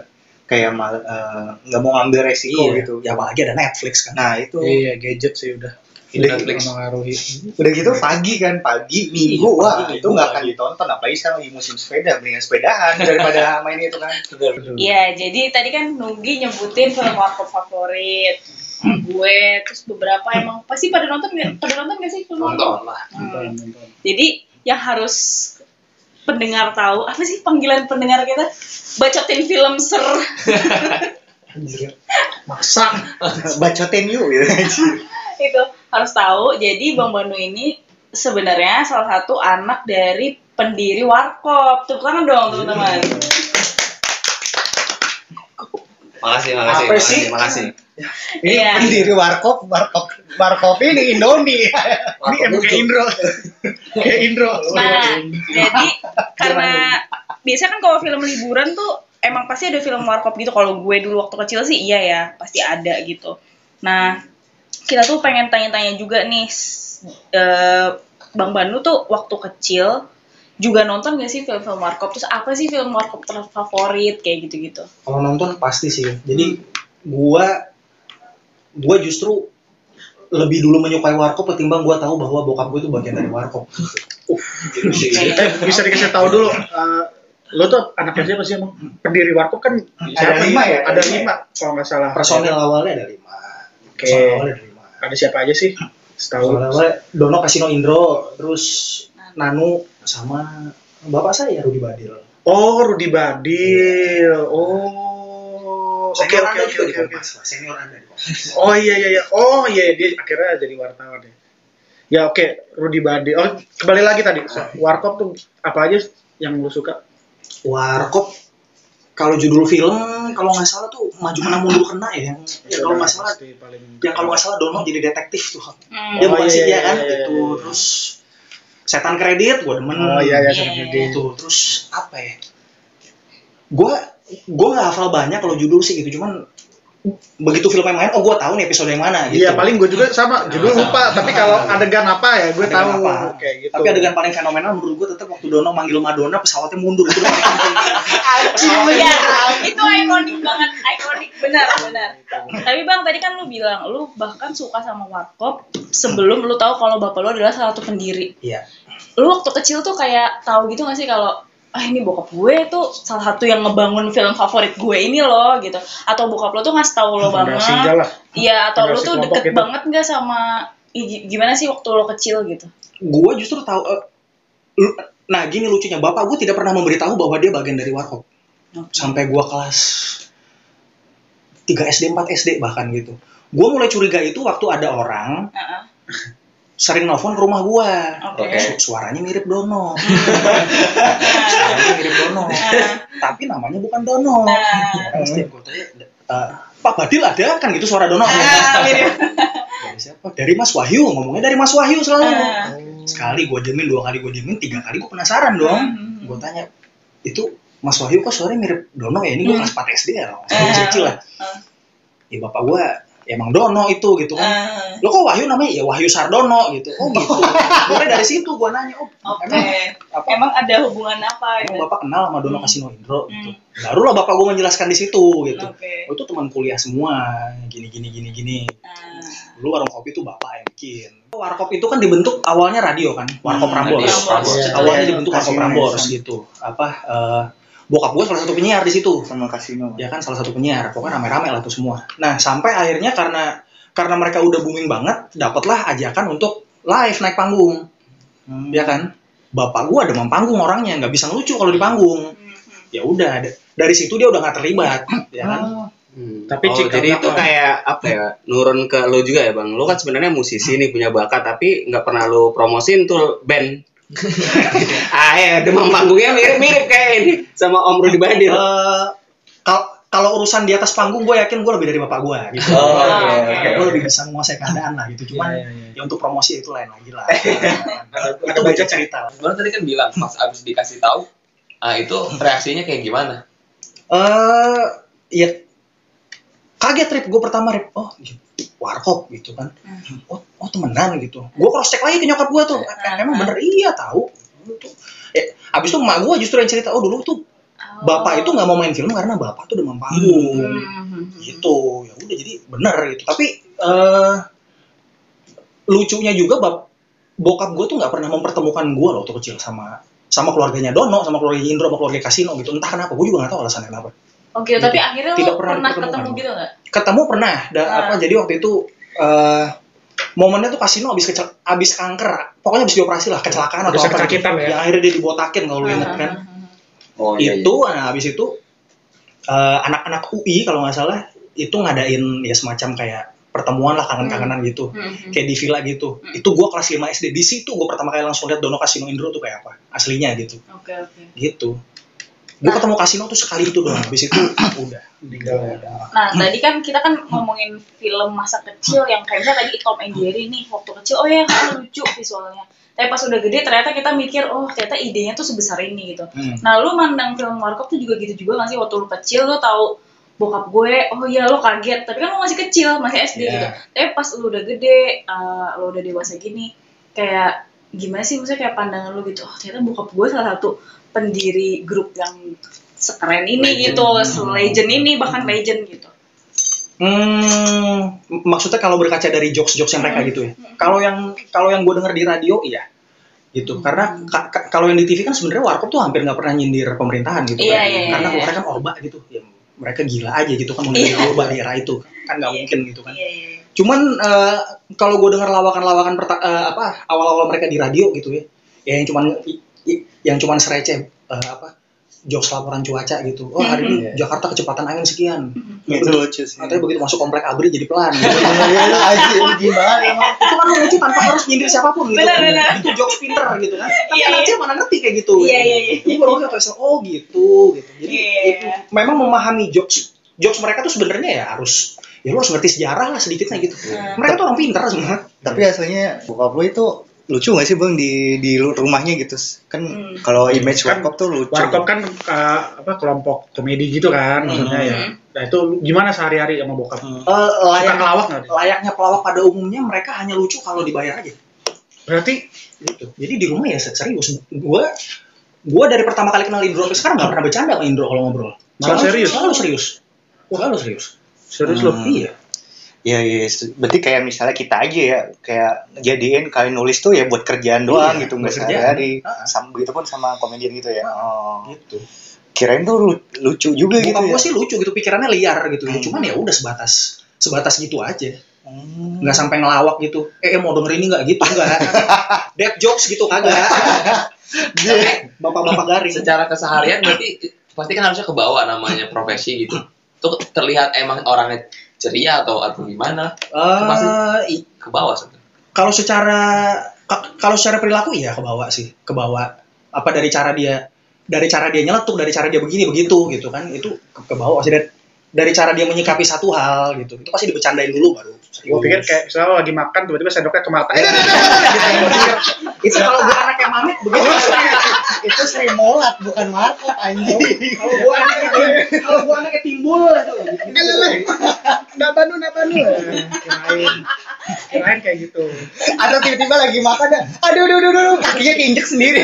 kayak mal- eh, nggak mau ngambil resiko iya. gitu. Ya apalagi ada Netflix kan. Nah itu Iya, gadget sih udah. Udah, Netflix. Mengaruhi. udah gitu pagi kan pagi minggu Iya, wah pagi, itu nggak akan ditonton apalagi sekarang lagi musim sepeda mendingan sepedahan daripada main itu kan. Iya, jadi tadi kan Nugi nyebutin film warkop favorit gue, terus beberapa emang pasti pada nonton? Pada nonton nggak sih film? Nonton lah. Hmm. Jadi yang harus pendengar tahu apa sih panggilan pendengar kita? Bacotin film ser. Anjir. Masak. Bacotin yuk gitu. itu harus tahu. Jadi Bang Banu ini sebenarnya salah satu anak dari pendiri warkop. Tepuk tangan dong teman-teman. Makasih, makasih, Apa makasih, sih? makasih. Ini Iya. pendiri warkop, warkop, warkop ini Indomie. ini emang kayak Indro. kayak Indro. Nah, jadi karena biasanya kan kalau film liburan tuh emang pasti ada film warkop gitu. Kalau gue dulu waktu kecil sih iya ya, pasti ada gitu. Nah, kita tuh pengen tanya-tanya juga nih, eh, Bang Banu tuh waktu kecil juga nonton gak sih film-film warkop? Terus apa sih film warkop terfavorit kayak gitu-gitu? Kalau nonton pasti sih. Jadi gua gua justru lebih dulu menyukai warkop ketimbang gua tahu bahwa bokap gue itu bagian dari warkop. Gitu sih. Eh, bisa dikasih tahu dulu. eh, lo tuh anak siapa sih emang? Pendiri warkop kan siapa lima ya? Ada lima kalau nggak salah. Personil awalnya ada lima. Oke. Personil awalnya ada siapa aja sih? Setahu. Awalnya Dono Kasino Indro, terus Nanu sama bapak saya Rudi Badil. Oh, Rudi Badil. Oh. Oke, Senior oke, Anda oke, oke. Senior Anda di Kompas. Oh iya iya iya. Oh iya dia akhirnya jadi wartawan ya. Ya oke, Rudi Badil. Oh, kembali lagi tadi. Warkop tuh apa aja yang lu suka? Warkop kalau judul film kalau nggak salah tuh maju kena mundur kena ya yang ya, kalau nggak salah yang kalau nggak salah Dono jadi detektif tuh Hmm. dia Oh, bukan iya, sih iya, dia iya, kan iya, itu iya. terus setan kredit gue demen Oh iya iya Iya. sama dia. itu terus apa ya gue gue nggak hafal banyak kalau judul sih gitu cuman begitu filmnya main oh gue tahu nih episode yang mana gitu Iya paling gue juga sama judul lupa tapi kalau adegan apa ya gue tahu apa. kayak gitu. tapi adegan paling fenomenal menurut gue tetap waktu Dono manggil Madonna pesawatnya mundur itu. Iya, itu ikonik banget, ikonik benar benar. Tapi bang tadi kan lu bilang lu bahkan suka sama warkop sebelum lu tahu kalau bapak lu adalah salah satu pendiri. iya Lu waktu kecil tuh kayak tahu gitu gak sih kalau ah ini bokap gue tuh salah satu yang ngebangun film favorit gue ini loh gitu. Atau bokap lu tuh ngasih tahu lo banget. Iya, atau lu Generasi tuh deket gitu. banget gak sama gimana sih waktu lo kecil gitu? gue justru tahu eh, lu- nah gini lucunya bapak gue tidak pernah memberitahu bahwa dia bagian dari warkop sampai gue kelas 3 SD 4 SD bahkan gitu gue mulai curiga itu waktu ada orang Heeh. Sering nelfon ke rumah gue Oke. suaranya mirip Dono suaranya mirip Dono nah, tapi namanya bukan Dono nah. Setiap gue tanya "Eh, Pak Badil ada kan gitu suara Dono Ah, mirip. dari siapa dari Mas Wahyu ngomongnya dari Mas Wahyu selalu Ah. sekali gue diemin dua kali gue diemin tiga kali gue penasaran dong Hmm. gue tanya itu Mas Wahyu kok suaranya mirip Dono ya ini gue Hmm. kelas 4 SD ya Ah. kecil lah Ah. ya bapak gue emang Dono itu gitu kan Ah. lo kok Wahyu namanya ya Wahyu Sardono gitu oh gitu mulai dari situ gue nanya oh Oke. emang apa Emang ada hubungan apa emang gitu? bapak kenal sama Dono Hmm. Kasino Indro gitu Hmm. barulah bapak gue menjelaskan di situ gitu Oke. oh, itu teman kuliah semua gini gini gini gini Nah, dulu warung kopi itu bapak yang bikin warkop itu kan dibentuk awalnya radio kan warkop Hmm, Prambors. Iya. awalnya Iya, dibentuk warkop Prambors gitu apa eh, bokap gue salah satu penyiar di situ sama kasino. ya kan? Salah satu penyiar. Pokoknya rame-rame lah tuh semua. Nah sampai akhirnya karena karena mereka udah booming banget dapatlah ajakan untuk live naik panggung. Hmm. ya kan? Bapak gua demam panggung orangnya nggak bisa ngelucu kalau di panggung. Ya udah da- dari situ dia udah nggak terlibat ya kan? Hmm. Tapi oh, jika jadi itu apa- kayak apa ya nurun ke lo juga ya bang? Lo kan sebenarnya musisi nih punya bakat tapi nggak pernah lo promosin tuh band ah ya demam panggungnya mirip mirip kayak ini sama Om Rudi Badil Eh, kal- kalau urusan di atas panggung gue yakin gue lebih dari bapak gue gitu Oh, oke, Kayak oke. gue lebih bisa menguasai keadaan lah gitu cuman Iya, iya, iya. ya untuk promosi itu lain lagi lah itu beda cerita Sebenarnya tadi kan bilang pas abis dikasih tahu, ah itu reaksinya kayak gimana? eh ya kaget trip gue pertama rip oh warkop gitu kan. Oh, oh temenan gitu. Gue cross check lagi ke nyokap gue tuh. Hmm. emang bener iya tahu. Eh, abis itu emak gue justru yang cerita oh dulu tuh bapak itu nggak mau main film karena bapak tuh demam panggung. Hmm. gitu. Ya udah jadi bener gitu. Tapi eh lucunya juga bap bokap gue tuh nggak pernah mempertemukan gue loh waktu kecil sama sama keluarganya Dono sama keluarga Indro sama keluarga Kasino gitu. Entah kenapa gue juga nggak tahu alasannya kenapa Oke, tapi akhirnya Tidak lo pernah pernah dipertemukan. ketemu gitu nggak? ketemu pernah dan Ah. apa jadi waktu itu eh momennya tuh Kasino abis kecel abis kanker pokoknya abis dioperasi lah kecelakaan atau Abis apa gitu. kesakitan ya. yang akhirnya dia dibotakin kalau lu inget kan Oh iya. itu nah habis itu eh, anak-anak UI kalau nggak salah itu ngadain ya semacam kayak pertemuan lah kangen-kangenan gitu Hmm. kayak di villa gitu itu gua kelas 5 SD di situ gua pertama kali langsung lihat Dono Kasino Indro tuh kayak apa aslinya gitu Oke, oke. gitu gua ketemu Kasino tuh sekali itu doang habis itu udah Meninggal ya. Nah, tadi kan kita kan ngomongin film masa kecil yang kayak misalnya tadi Tom and Jerry nih, waktu kecil, oh ya kan lucu visualnya. Tapi pas udah gede ternyata kita mikir, oh ternyata idenya tuh sebesar ini gitu. Hmm. Nah, lu mandang film Warkop tuh juga gitu juga gak sih? Waktu lu kecil lu tahu bokap gue, oh iya lu kaget. Tapi kan lu masih kecil, masih SD Iya. gitu. Tapi pas lu udah gede, uh, lu udah dewasa gini, kayak gimana sih maksudnya kayak pandangan lu gitu, oh ternyata bokap gue salah satu pendiri grup yang sekeren ini Legend. gitu, legend ini bahkan legend gitu. Hmm, maksudnya kalau berkaca dari jokes-jokes yang mereka gitu ya. Kalau yang kalau yang gue denger di radio iya. Gitu. Karena ka- ka- kalau yang di TV kan sebenarnya Warkop tuh hampir nggak pernah nyindir pemerintahan gitu Iya, kan. iya, Karena iya. keluarnya kan orba gitu. Ya, mereka gila aja gitu kan menjadi Iya. orba di era itu. Kan nggak mungkin gitu kan. Iya, iya. Cuman eh, kalau gue dengar lawakan-lawakan eh, apa awal-awal mereka di radio gitu ya, ya yang cuman yang cuman sereceh eh, apa jokes laporan cuaca gitu. Oh hari ini Jakarta kecepatan angin sekian. itu lucu sih Katanya begitu masuk komplek Abri jadi pelan. Gitu. Gimana emang itu kan lucu tanpa harus nyindir siapa pun gitu. Benar, benar. Itu jokes pinter gitu kan. Tapi anak iya. mana ngerti kayak gitu. Iya, iya, iya. Jadi baru ngerti oh gitu gitu. Jadi Iya. itu memang memahami jokes jokes mereka tuh sebenarnya ya harus ya lu harus ngerti sejarah lah sedikitnya gitu. Iya. Mereka tuh orang pinter semua. tapi aslinya bokap lu itu lucu gak sih bang di di rumahnya gitu kan Hmm. kalau image Kan warkop tuh lucu Warkop kan uh, apa kelompok komedi gitu kan maksudnya ya. Hmm. Nah itu gimana sehari-hari sama bokap? Eh, Suka layak, dia? layaknya pelawak pada umumnya mereka hanya lucu kalau dibayar aja. Berarti Gitu. Jadi di rumah ya serius. Gue gue dari pertama kali kenal Indro sampai sekarang nggak pernah bercanda sama Indro kalau ngobrol. Malah Selalu- serius? Selalu serius. Selalu serius. Serius Hmm. lu? Iya. Iya, iya. Berarti kayak misalnya kita aja ya, kayak jadiin kalian nulis tuh ya buat kerjaan doang Iya, gitu, nggak kerjaan. sehari-hari. Ah. Sama begitu pun sama komedian gitu ya. Oh. Gitu. Kirain tuh lu- lucu juga gitu Bokap ya. gue sih lucu gitu pikirannya liar gitu ya. Hmm. Cuman ya udah sebatas sebatas gitu aja. Hmm. Nggak sampai ngelawak gitu. Eh, eh, mau denger ini nggak gitu enggak. Dead jokes gitu kagak. Bapak-bapak garing. secara keseharian berarti pasti kan harusnya kebawa namanya profesi gitu tuh terlihat emang orangnya ceria atau atau gimana? Eh, i- kebawa sebenarnya. kalau secara ka- kalau secara perilaku iya kebawa sih kebawa apa dari cara dia dari cara dia nyeletuk dari cara dia begini begitu gitu kan. Itu ke, kebawa sih. Dari, dari cara dia menyikapi satu hal gitu. Itu pasti dibecandain dulu baru Gue pikir kayak misalnya lo lagi makan tiba-tiba sendoknya ke mata. Iya, itu kalau gue anak yang mamit begitu itu Sri Molat bukan Markop anjing. kalau gue anaknya kalau gue anaknya timbul itu Napanu, napanu. Kirain, kirain kayak gitu. Atau tiba-tiba lagi makan dah. Aduh, aduh, aduh, aduh, kakinya keinjek sendiri.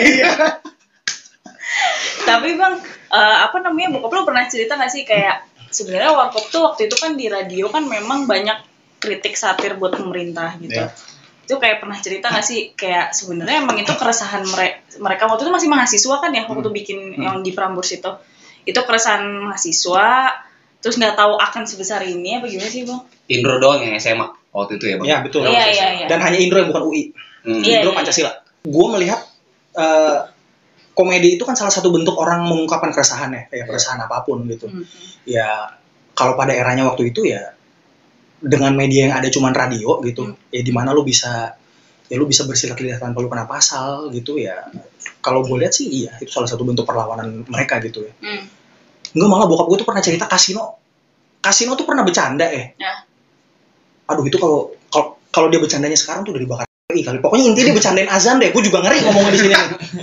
Tapi bang, eh, apa namanya bokap lu pernah cerita gak sih kayak sebenarnya warkop tuh waktu itu kan di radio kan memang banyak kritik satir buat pemerintah gitu. Iya. Itu kayak pernah cerita gak sih kayak sebenarnya emang itu keresahan mere- mereka waktu itu masih mahasiswa kan ya waktu bikin yang di Prambors itu. Itu keresahan mahasiswa terus nggak tahu akan sebesar ini apa gimana sih bang? Indro doang yang SMA waktu itu ya bang. ya betul Iya iya iya. dan hanya Indro yang bukan UI Hmm. Iya, Indro iya. Pancasila gue melihat eh, komedi itu kan salah satu bentuk orang mengungkapkan keresahannya kayak keresahan apa pun gitu Hmm. ya kalau pada eranya waktu itu ya dengan media yang ada cuman radio gitu ya di mana lu bisa ya lu bisa bersilat lidah tanpa lu kena pasal gitu ya. Kalau gue lihat sih iya itu salah satu bentuk perlawanan mereka gitu ya. Hmm. enggak malah bokap gue tuh pernah cerita kasino. Kasino tuh pernah bercanda eh. Ya. aduh itu kalau kalau kalau dia bercandanya sekarang tuh udah dibakar Ih, kali. Pokoknya intinya dia bercandain azan deh gue juga ngeri ngomongnya di sini.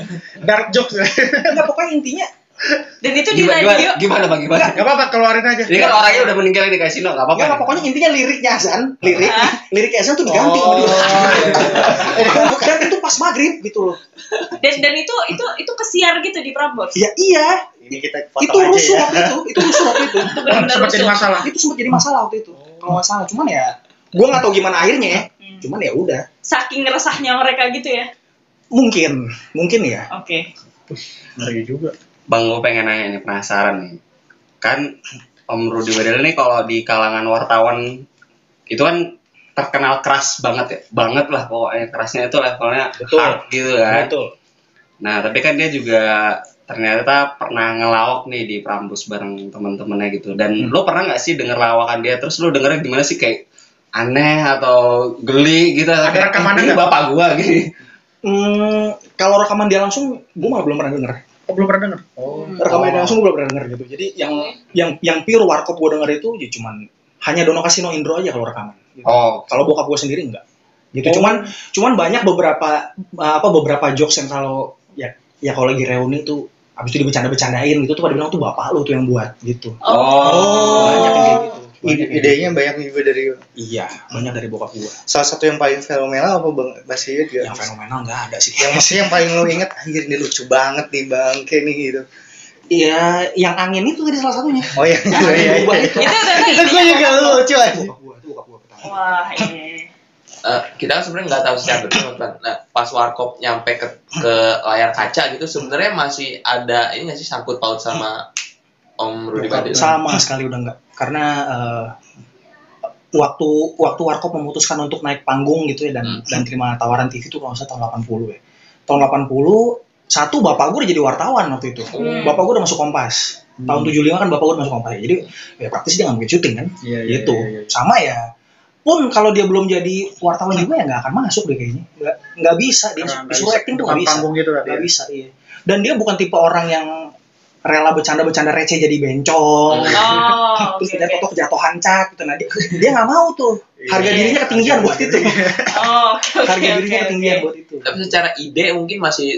Dark jokes. enggak pokoknya intinya Dan itu di Gimana, radio. gimana, gimana bang gimana? Gak apa-apa, keluarin aja. Ini kan orangnya udah meninggal di kasino, nggak apa-apa. pokoknya intinya liriknya azan lirik Ah. lirik azan tuh diganti sama dia dan itu pas maghrib gitu loh. Dan dan itu itu itu kesiar gitu di Prambors. Ya iya, Ini kita itu potong aja rusuh ya. waktu itu, itu rusuh waktu itu. Itu benar-benar sempat jadi masalah Itu sempat jadi masalah waktu itu. Kalau nggak salah, cuman ya gue nggak tahu gimana akhirnya ya. Hmm. Cuman ya udah, Saking resahnya mereka gitu ya. mungkin, mungkin ya. Oke. ngeri juga Bang, gue pengen nanya nih, penasaran nih. Kan Om Rudi Badal nih kalau di kalangan wartawan itu kan terkenal keras banget ya. Banget lah pokoknya kerasnya itu levelnya Betul. hard gitu kan. Betul. Nah, tapi kan dia juga ternyata pernah ngelawak nih di Prambus bareng teman-temannya gitu. Dan lo pernah nggak sih denger lawakan dia? Terus lo dengernya gimana sih kayak aneh atau geli gitu? Ada Kayak, rekamannya "Ini nggak? bapak gua gini. Hmm, kalau rekaman dia langsung, gue malah belum pernah denger. Oh belum pernah denger oh Rekaman dia Oh. langsung gue belum pernah denger gitu. Jadi yang yang yang pure warkop gue denger itu ya cuman hanya Dono Kasino Indro aja kalau rekaman. Gitu. Oh, Kalau bokap gue sendiri enggak. Gitu. Oh. Cuman cuman banyak beberapa apa beberapa jokes yang kalau ya ya kalau lagi reuni tuh abis itu dibecanda-becandain gitu tuh pada bilang tuh bapak lu tuh yang buat gitu. oh, Banyak yang kayak gitu. Banyak Ide- yang idenya banyak juga dari Iya, banyak dari bokap gua. salah satu yang paling fenomenal apa bang Basir juga Yang fenomenal nggak ada sih. yang maksudnya yang paling lo inget anjir ini lucu banget nih bang kayak nih gitu Iya, yang angin itu tadi salah satunya. oh iya Yang iya iya berubah itu. Itu gue juga lucu aja Bokap gua, itu bokap gua pertama. Wah, iya. Eh, kita kan sebenarnya nggak tahu secara detail. Nah, pas warkop nyampe ke, ke layar kaca gitu, sebenarnya masih ada ini nggak sih sangkut paut sama Om Rudi Bukan, Badil? sama sekali udah enggak. Karena eh, waktu waktu Warkop memutuskan untuk naik panggung gitu ya dan Hmm. dan terima tawaran TV itu kalau salah tahun 80 ya. Tahun 80 satu bapak gue udah jadi wartawan waktu itu. Hmm. Bapak gue udah masuk Kompas. Tahun 75 kan bapak gue udah masuk Kompas ya. Jadi ya praktis dia nggak mungkin syuting kan. Iya, iya, gitu. iya, iya. Sama ya pun kalau dia belum jadi wartawan juga ya nggak akan masuk deh kayaknya. Nggak nggak bisa dia disuruh bisa. acting tuh nggak bisa. panggung gitu tadi Nggak ya. bisa iya. Dan dia bukan tipe orang yang rela bercanda-bercanda receh jadi bencong. Oh, Terus oke, dia foto kejatuhan cat gitu. Nah dia dia nggak mau tuh. Harga Iya. dirinya ketinggian buat itu. Oh, oke, harga oke, dirinya oke, ketinggian oke. buat itu. Tapi secara ide mungkin masih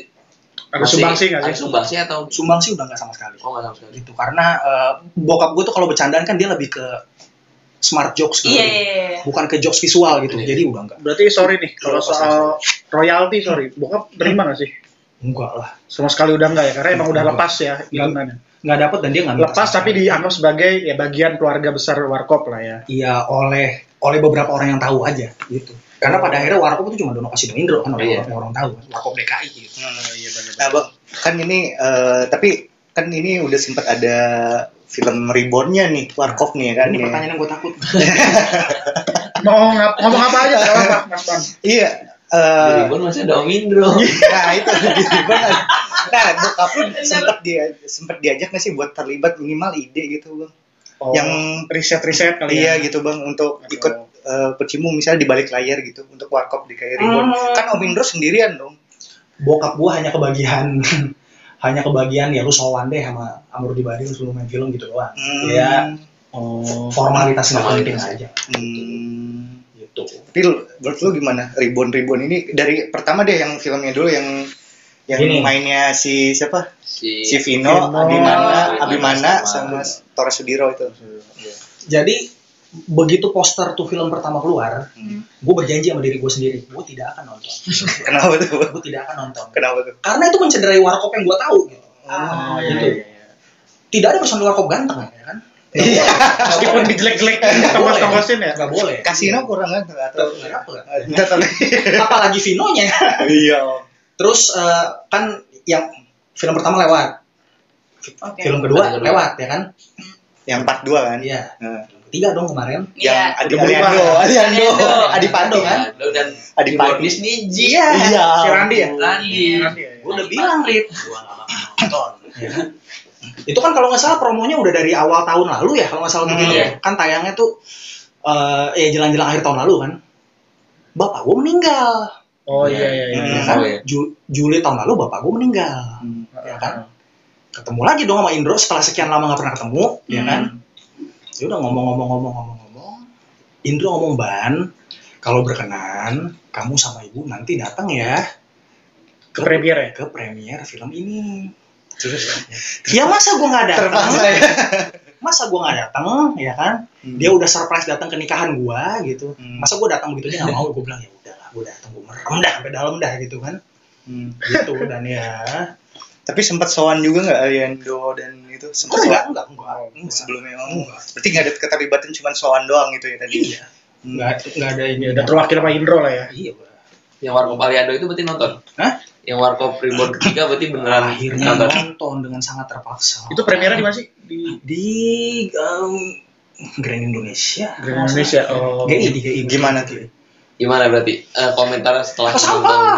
ada sumbangsi nggak Ada sih sumbangsi atau sumbang sih udah nggak sama sekali. Oh nggak sama sekali. gitu karena eh, bokap gue tuh kalau bercandaan kan dia lebih ke smart jokes gitu. Iya, iya, iya. bukan ke jokes visual gitu. Iya. jadi udah nggak. Berarti sorry nih kalau Lepas soal royalty sorry. Bokap terima nggak sih enggak lah. Sama sekali udah enggak ya karena emang udah lepas ya hitungannya nggak dapet dan dia nggak lepas sama tapi dianggap sebagai ya bagian keluarga besar warkop lah ya. Iya oleh oleh beberapa orang yang tahu aja gitu. Karena pada akhirnya warkop itu cuma Dono Kasino Indro kan orang, Iya. orang, orang tahu warkop DKI gitu iya benar nah bang kan ini eh, tapi kan ini udah sempat ada film rebornnya nih warkop nih ya kan? Ini ya. pertanyaan yang gue takut. Mau ngap- ngomong apa aja apa Mas iya Eh, Ribon masih ada Om Indro. nah itu. Di reborn nah bokap lu sempat dia sempat diajak nggak sih buat terlibat minimal ide gitu bang? Oh, yang riset-riset kali iya ya gitu bang untuk Atau- ikut eh, bercimbung misalnya di balik layar gitu untuk warkop di kayak reborn Hmm. kan Om Indro sendirian dong. Bokap gua hanya kebagian. Hanya kebagian ya lu sowan deh sama Amur di Badil sebelum main film gitu doang. Hmm. ya oh. Formalitas. nggak penting Formalitas. aja. Hmm. Gitu Tapi lu- menurut lu gimana Ribbon Ribbon ini dari pertama deh yang filmnya dulu yang yang Gini. mainnya si siapa Si, si Vino, Vino, Abimana, Abimana Abimana sama- sama Torres Sudiro itu. jadi begitu poster tuh film pertama keluar Hmm. gue berjanji sama diri gue sendiri gue tidak akan nonton Kenapa tuh? gue tidak akan nonton Kenapa tuh? karena itu mencederai warkop yang gue tahu gitu. Ah, iya, gitu. iya, iya. tidak ada personil warkop ganteng ya kan Iya. meskipun dijelek-jelekin tongkos-tongkosin ya nggak boleh Kasino kurang kan atau Nggak dapet. Enggak tahu. apalagi Vinonya Iya. terus eh, kan yang film pertama lewat film kedua lewat ya kan Yang part 2 kan? iya Nah, ketiga dong kemarin Yang Iya. Adi Udah berubah. Aliando, Aliando, Aliando. Adipati kan? Dan Adi keyboardis Niji. iya Iya. si Randi ya Randi. Ya gue udah bilang Rip gue gak bakal nonton? Itu kan kalau nggak salah promonya udah dari awal tahun lalu ya kalau nggak salah Hmm. begitu ya kan tayangnya tuh eh ya jelang-jelang akhir tahun lalu kan. Bapak gue meninggal. Oh iya iya iya. Ya Hmm. kan? iya. Ju- Juli tahun lalu bapak gue meninggal. Hmm. ya kan? Ketemu lagi dong sama Indro setelah sekian lama nggak pernah ketemu ya kan? Ya udah ngomong-ngomong-ngomong-ngomong-ngomong Indro ngomong ban kalau berkenan kamu sama ibu nanti datang ya. Ke premier ya? Ke premier film ini ya masa gue nggak datang ya. masa gue nggak datang ya kan? Dia udah surprise datang ke nikahan gue gitu. Hmm. masa gue datang begitu aja nggak mau gue bilang ya udahlah udah tunggu merem dah sampai dalam dah gitu kan. Hmm. gitu dan ya. Tapi sempat sowan juga nggak Aliando dan itu? Sempat enggak sowan? enggak enggak. Enggak. Sebelumnya oh, berarti nggak ada keterlibatan cuma sowan doang gitu ya tadi? Iya. Enggak enggak ada ini udah terwakil Pak Indro lah ya. iya. Yang Warkop Aliando itu berarti nonton? Hah? Yang Warkop Reborn ketiga berarti beneran akhirnya nonton? nonton dengan sangat terpaksa Itu premiernya di mana sih? Di di um, Grand Indonesia Grand Indonesia. Oh. GI di GI Gimana tuh? Gimana berarti? Eh, komentar setelah Oh, nonton. sampah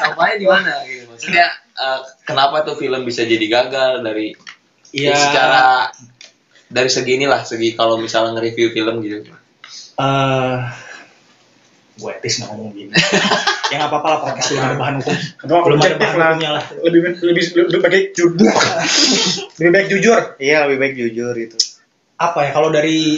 Sampahnya di mana gitu maksudnya eh, kenapa tuh film bisa jadi gagal dari Iya. ya, secara dari segi inilah segi kalau misalnya nge-review film gitu eh gue etis nggak ngomong gini ya nggak apa-apa lah podcast belum ada bahan hukum Kenapa belum ada bahan lah. hukumnya lah Lebih lebih lebih baik jujur. lebih baik jujur. Iya lebih baik jujur itu. apa ya kalau dari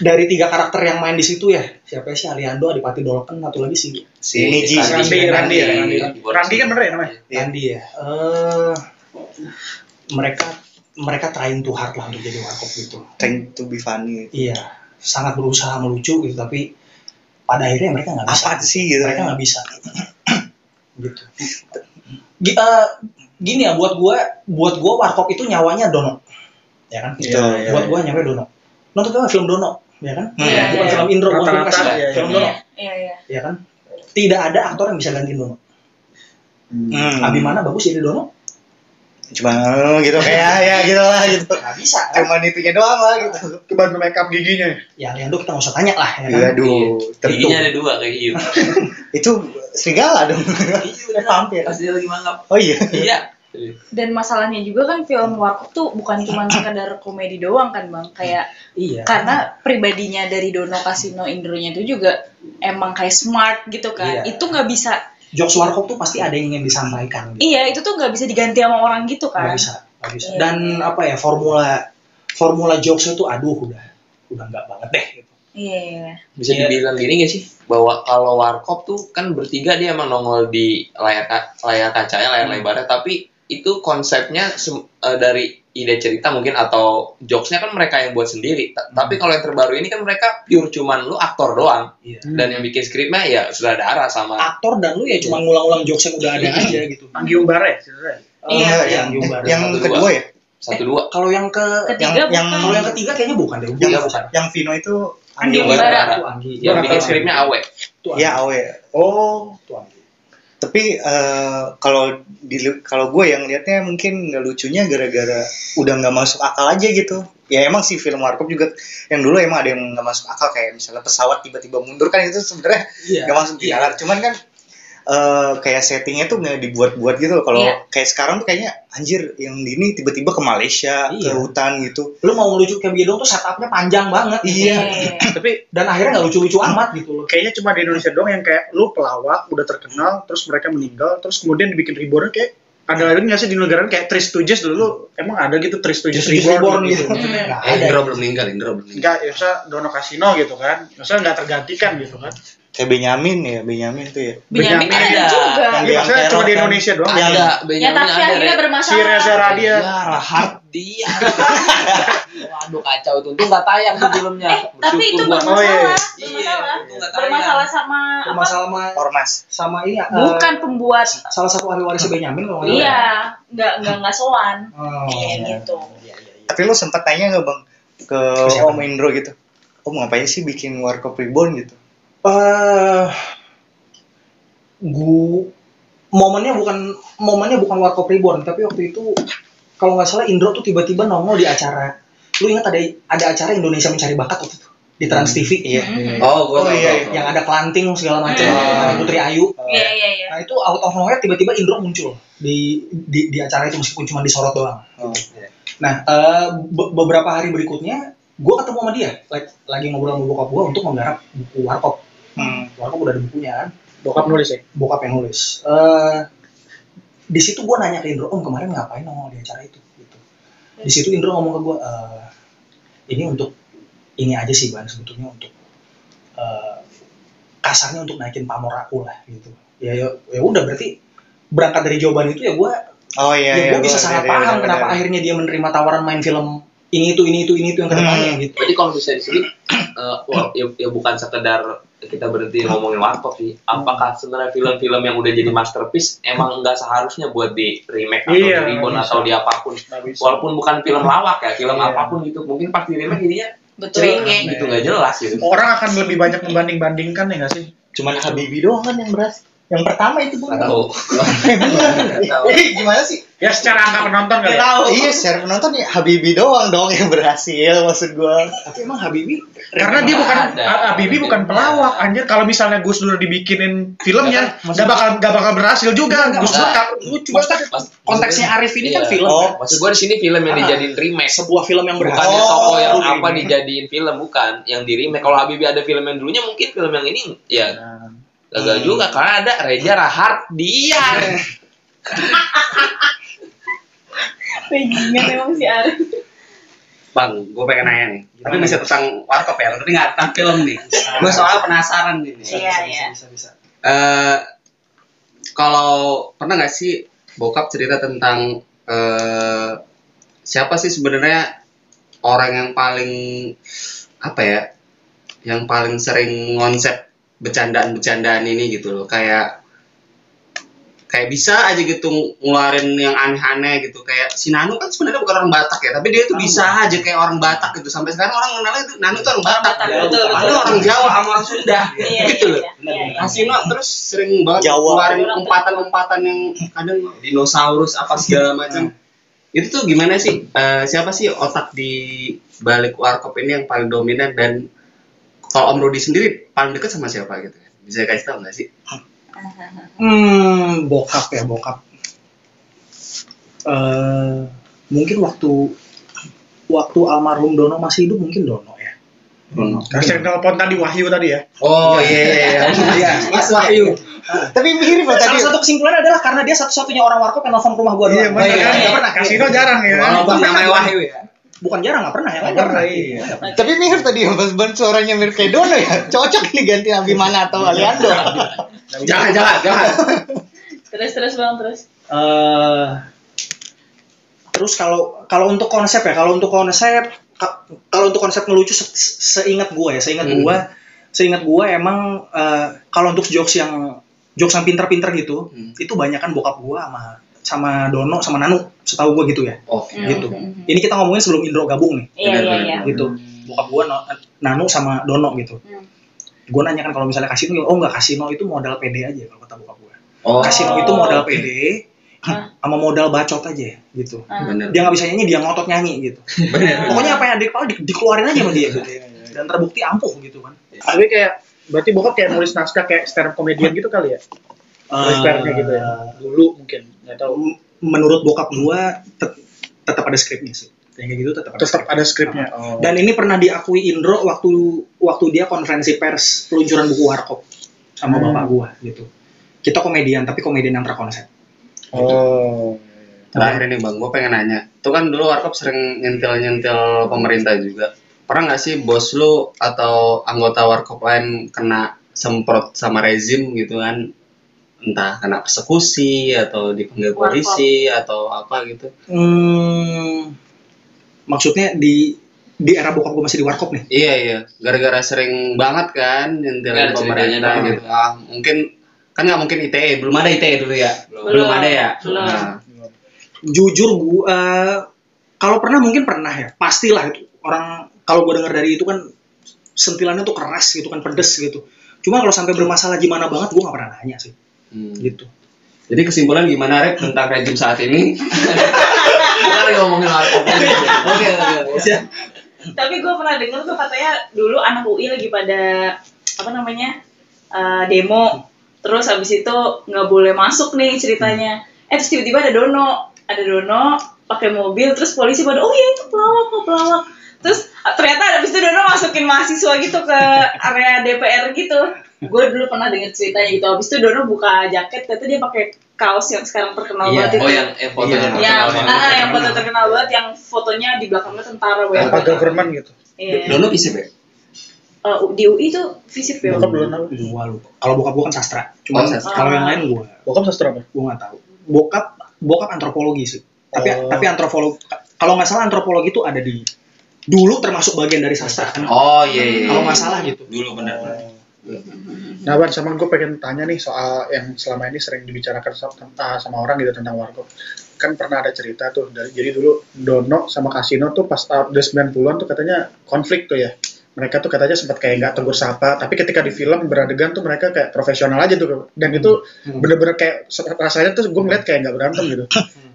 dari tiga karakter yang main di situ ya siapa sih Aliando Adipati Dolken satu lagi sih Si Niji. Randi, Randi ya, Randi. Randi. Randi kan bener ya namanya? Iya. Andi ya eh mereka mereka trying too hard lah untuk jadi warkop gitu Trying to be funny. iya sangat berusaha melucu gitu tapi pada akhirnya mereka nggak bisa Apa sih gitu? mereka nggak bisa gitu Gi- eh, gini ya buat gue buat gue warkop itu nyawanya Dono ya kan Iya, iya, buat iya. gue nyawanya Dono nonton kan film Dono ya kan Hmm. Iya, bukan iya. film Indro bukan film kasih iya, film iya. Dono Iya, iya. ya kan tidak ada aktor yang bisa gantiin Dono Hmm. Abimana bagus jadi Dono Cuma eh, gitu kayak ya gitu lah gitu. nggak bisa kan? Cuman itunya doang lah gitu. Kebantu make up giginya. ya Leandro kita nggak usah tanya lah ya kan Iya, aduh, tentu. giginya ada dua kayak hiu Itu serigala dong. iya Vampir. pasti lagi mangap Oh iya. iya Dan masalahnya juga kan film Warkop tuh bukan cuma sekedar komedi doang kan bang, kayak iya karena pribadinya dari Dono Kasino Indronya itu juga emang kayak smart gitu kan. Iya. Itu nggak bisa, jokes warkop tuh pasti ada yang ingin disampaikan gitu. iya itu tuh nggak bisa diganti sama orang gitu nggak kan. bisa nggak bisa Iya. dan apa ya formula formula jokes itu aduh udah udah nggak banget deh gitu. Iya, iya. bisa Iya. dibilang gini gak sih bahwa kalau warkop tuh kan bertiga dia emang nongol di layar ka- layar kacanya layar Hmm. lebarnya tapi itu konsepnya eh, dari ide cerita mungkin atau jokesnya kan mereka yang buat sendiri Hmm. tapi kalau yang terbaru ini kan mereka pure cuman lu aktor doang Iya. dan yang bikin skripnya ya sutradara sama aktor dan lu ya cuma ngulang-ulang jokes yang udah ada aja gitu Anggi Umbara ya sebenarnya. Iya, Eh, yang, Jumbar. yang Satu kedua dua. ya. satu dua kalau yang ke Ketiga Yang- yang- kalau yang ketiga kayaknya bukan deh Yang, Iya, bukan yang Vino itu Andi Umbara. Anggi yang bikin skripnya awe Itu Anggi. ya awe. Oh, Itu Anggi. Tapi eh, kalau di kalau gue yang liatnya mungkin nggak lucunya gara-gara udah nggak masuk akal aja gitu. Ya emang sih film Warkop juga yang dulu emang ada yang nggak masuk akal kayak misalnya pesawat tiba-tiba mundur kan itu sebenarnya Iya. nggak masuk di Iya. akal. Cuman kan eh, kayak settingnya tuh nggak dibuat-buat gitu loh. Kalau Iya. kayak sekarang tuh kayaknya anjir yang ini tiba-tiba ke Malaysia, ke Iya. hutan gitu. lu mau ngelucu kayak Biedong tuh setupnya panjang banget Iya. tapi dan akhirnya nggak lucu-lucu amat gitu loh kayaknya cuma di Indonesia doang yang kayak lu pelawak udah terkenal terus mereka meninggal terus kemudian dibikin reborn kayak ada lagi nggak sih di negara kayak Tris Tujes dulu emang ada gitu Tris Tujes Just reborn gitu eh ada Indro belum meninggal Indro belum meninggal Enggak, ya usah Dono Kasino gitu kan. Maksudnya nggak tergantikan gitu kan. Kayak Benyamin ya, Benyamin tuh ya. Benyamin Benyamin ada ada. juga. Yang Iya, maksudnya teror cuma di kan. Indonesia doang. Yang- ada Ya Benyamin tapi ada akhirnya bermasalah. Si Reza Radia. Ya, Rahat dia. Waduh kacau itu. Untung nggak tayang tuh filmnya. Eh, tapi itu gua. Oh, iya. bermasalah. Iya, Bermasalah. nggak tayang. Bermasalah sama apa? masalah sama Ormas. sama ini ya, eh, Bukan pembuat. salah satu ahli waris Benyamin salah. Iya, nggak nggak nggak sowan. Oh, Kayak gitu. Iya, iya, iya. Tapi lu sempat tanya nggak bang ke? Om Indro gitu? Om ngapain sih bikin Warkop Reborn gitu? Eh gua momennya bukan momennya bukan Warkop Reborn tapi waktu itu kalau nggak salah Indro tuh tiba-tiba nongol di acara lu ingat ada ada acara Indonesia mencari bakat waktu itu di Trans TV Iya. Mhm. Oh, gua Oh, iya, iya. yang ada kelanting segala macam Hmm. ada Putri Ayu Iya iya iya. nah itu out of nowhere tiba-tiba Indro muncul di di, di acara itu meskipun cuma disorot doang Oh. nah eh, be- beberapa hari berikutnya gue ketemu sama dia like, lagi ngobrol sama bokap gue untuk menggarap buku Warkop Hmm. Warkop udah ada bukunya kan Bokap nulis ya. bokap yang nulis. Eh di situ gue nanya ke Indro, om kemarin ngapain nongol di acara itu? Gitu. Di situ Indro ngomong ke gue, "Eh, ini untuk ini aja sih ban sebetulnya untuk eh, kasarnya untuk naikin pamor aku lah gitu. Ya ya, ya udah berarti berangkat dari jawaban itu ya gue Oh iya. ya iya, gue bisa gua- sangat iya, iya, paham benar, kenapa benar. akhirnya dia menerima tawaran main film ini itu ini itu ini itu yang ke depannya gitu. Berarti kalau bisa disebut eh, wah, ya, ya bukan sekedar kita berhenti ngomongin warkop sih. Apakah sebenarnya film-film yang udah jadi masterpiece emang nggak seharusnya buat di remake atau Iya, di reboot atau di apa pun. Walaupun bukan film lawak ya, film Iya. apa pun gitu. Mungkin pas di remake jadinya Betul. ceringe gitu nggak jelas gitu. Orang akan lebih banyak membanding-bandingkan ya nggak sih? Cuman Habibie doang kan yang berhasil. Yang pertama itu bukan. tahu. Eh, gimana sih? Ya secara angka penonton kali. ya? Iya, secara penonton ya Habibie doang dong yang berhasil maksud gua. Tapi emang Habibie Karena dia bukan Habibie bukan pelawak anjir. Kalau misalnya Gus Dur dibikinin filmnya, nggak bakal nggak bakal berhasil juga. Gus Dur lucu. Mas- konteksnya Arif ini kan Iya. film Oh, kan? Maksud gue di sini film yang Ah. dijadiin remake. sebuah film yang berhasil. Bukannya Oh, toko yang di apa dijadiin film bukan, yang di remake. Kalau Habibie ada film yang dulunya mungkin film yang ini ya Gagal juga karena ada Reza Rahardian. Bajingan emang si Arif. Bang, gue pengen nanya nih. Tapi masih tentang warkop ya, tapi nggak tentang film nih. Gue soal penasaran nih. Iya, Bisa, iya. bisa, bisa. Eh, kalau pernah nggak sih bokap cerita tentang eh, siapa sih sebenarnya orang yang paling apa ya, yang paling sering ngonsep bercandaan-bercandaan ini gitu loh, kayak kayak bisa aja gitu ngeluarin yang aneh-aneh gitu kayak si Nanu kan sebenarnya bukan orang Batak ya tapi dia tuh bisa aja kayak orang Batak gitu sampai sekarang orang mengenalnya itu Nanu tuh orang Batak, Batak, Ya, betul, padahal betul. orang Jawa sama orang Sunda Iya, gitu iya, loh iya. Asino terus sering banget Jawa. keluarin umpatan-umpatan yang kadang dinosaurus apa segala macam. Itu tuh gimana sih? Eh, siapa sih otak di balik warkop ini yang paling dominan dan kalau Om Rudi sendiri paling dekat sama siapa gitu? Bisa kasih tahu nggak sih? Hmm, bokap ya, bokap. Eh, mungkin waktu waktu almarhum Dono masih hidup mungkin Dono ya. Dono. Kasih telepon tadi Wahyu tadi ya. Oh iya iya iya. Iya, Mas Wahyu. Tapi mirip loh tadi. Salah satu kesimpulan adalah karena dia satu-satunya orang warkop yang nelfon rumah gua Iya, doang. benar iya, kan? iya. Nggak pernah. Kasino jarang ya. Walaupun namanya Wahyu ya. Bukan jarang, nggak pernah ya. Nggak pernah, pernah. iya. Tapi mirip tadi ya, Mas Ban suaranya mirip kayak Dono ya. Cocok ini ganti Abimana atau Aliando. Jangan jangan jangan. Terus terus bang terus. Eh, terus kalau kalau untuk konsep ya, kalau untuk konsep ka- kalau untuk konsep ngelucu se- se- seingat gua ya, seingat Hmm. gua, seingat gua emang eh, kalau untuk jokes yang jokes yang pinter-pinter gitu, Hmm. itu banyak kan bokap gua sama sama Dono sama Nanu, setahu gua gitu ya. Oke. Gitu. Mhm. Ini kita ngomongin sebelum Indro gabung nih, Iya iya iya. gitu. Bokap gua No- Nanu sama Dono gitu. Hmm. Gue nanya kan kalau misalnya kasino, oh enggak kasino itu modal PD aja kalau kata bokap gue. Oh. Kasino itu modal PD Ah. sama modal bacot aja gitu. Ah. Bener. Dia nggak bisa nyanyi, dia ngotot nyanyi gitu. Bener. Pokoknya apa yang ada di kepala di- dikeluarin aja sama dia gitu. Dan terbukti ampuh gitu kan. Tapi kayak berarti bokap kayak nulis naskah kayak stand up comedian gitu kali ya? Pairnya gitu ya. Dulu mungkin nggak tahu. Menurut bokap gua tet- tetap ada skripnya sih. Yang kayak gitu tetap ada. Tetap ada skripnya. Oh. Dan ini pernah diakui Indro waktu waktu dia konferensi pers peluncuran buku Warkop sama Hmm. bapak gua gitu. Kita komedian tapi komedian yang terkonsep. Oh. Terakhir ini bang, gue pengen nanya. Itu kan dulu Warkop sering nyentil-nyentil pemerintah juga. Pernah nggak sih bos lu atau anggota Warkop lain kena semprot sama rezim gitu kan? Entah kena persekusi atau dipanggil Warkop. polisi atau apa gitu. Hmm, maksudnya di di era bokap gue masih di warkop nih. Iya iya, gara-gara sering banget kan nyentilin ada pemerintah gitu. Ah, mungkin kan nggak mungkin ITE, belum ada ITE dulu ya. Belum. Belum, ada ya. Belum. Nah, Jujur gue kalau pernah mungkin pernah ya. Pastilah itu orang kalau gue dengar dari itu kan sentilannya tuh keras gitu kan pedes gitu. Cuma kalau sampai bermasalah gimana banget gue nggak pernah nanya sih hmm. gitu. Jadi kesimpulan gimana Rek tentang rejim saat ini? Kita lagi ngomongin warkop. Oke oke. oke. Tapi gue pernah denger tuh katanya dulu anak UI lagi pada apa namanya eh, demo, terus habis itu nggak boleh masuk nih ceritanya. Eh terus tiba-tiba ada Dono, ada Dono pakai mobil, terus polisi pada oh ya itu pelawak kok pelawak. Terus ternyata habis itu Dono masukin mahasiswa gitu ke area DPR gitu. Gue dulu pernah denger ceritanya gitu. Habis itu Dono buka jaket, ternyata dia pakai kaos yang sekarang terkenal Iya. banget itu. Oh yang eh, fotonya Iya. yang, terkenal ah, banget. yang foto terkenal banget yang fotonya di belakangnya tentara Apa banget. government gitu. Iya. Dono bisa ya? Eh, di UI itu visip ya. Bokap belum tahu. Gua lupa. Kalau bokap gue kan sastra. Cuma Oh, sastra. kalau yang lain gue Bokap sastra apa? gue nggak tahu. Bokap bokap antropologi sih. Tapi Oh. tapi antropologi kalau nggak salah antropologi itu ada di dulu termasuk bagian dari sastra kan Oh iya iya. kalau nggak salah gitu Dulu benar. Nah, Ban, sama gue pengen tanya nih soal yang selama ini sering dibicarakan sama, ah, sama orang gitu tentang warkop. Kan pernah ada cerita tuh, dari, jadi dulu Dono sama Kasino tuh pas udah 90-an tuh katanya konflik tuh ya. Mereka tuh katanya sempat kayak nggak tegur sapa, tapi ketika di film beradegan tuh mereka kayak profesional aja tuh. Dan itu Hmm. bener-bener kayak rasanya tuh gue ngeliat kayak nggak berantem gitu.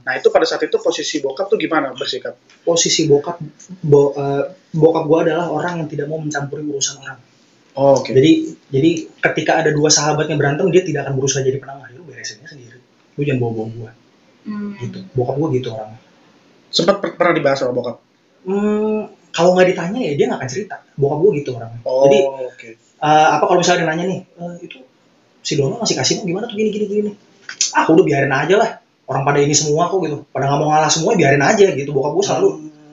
Nah itu pada saat itu posisi bokap tuh gimana bersikap? posisi bokap bo, eh, bokap gue adalah orang yang tidak mau mencampuri urusan orang Oh, oke. jadi jadi ketika ada dua sahabatnya berantem dia tidak akan berusaha jadi penengah lu beresinnya sendiri lu jangan bawa bawa gue Hmm. gitu bokap gue gitu orangnya Sempat per- pernah dibahas sama bokap. hmm, kalau nggak ditanya ya dia nggak akan cerita bokap gue gitu orangnya Oh, jadi oke. eh, apa kalau misalnya dia nanya nih "Eh, itu si Dono masih kasih gimana tuh gini gini gini ah udah biarin aja lah orang pada ini semua kok gitu pada nggak mau ngalah semua biarin aja gitu bokap gue selalu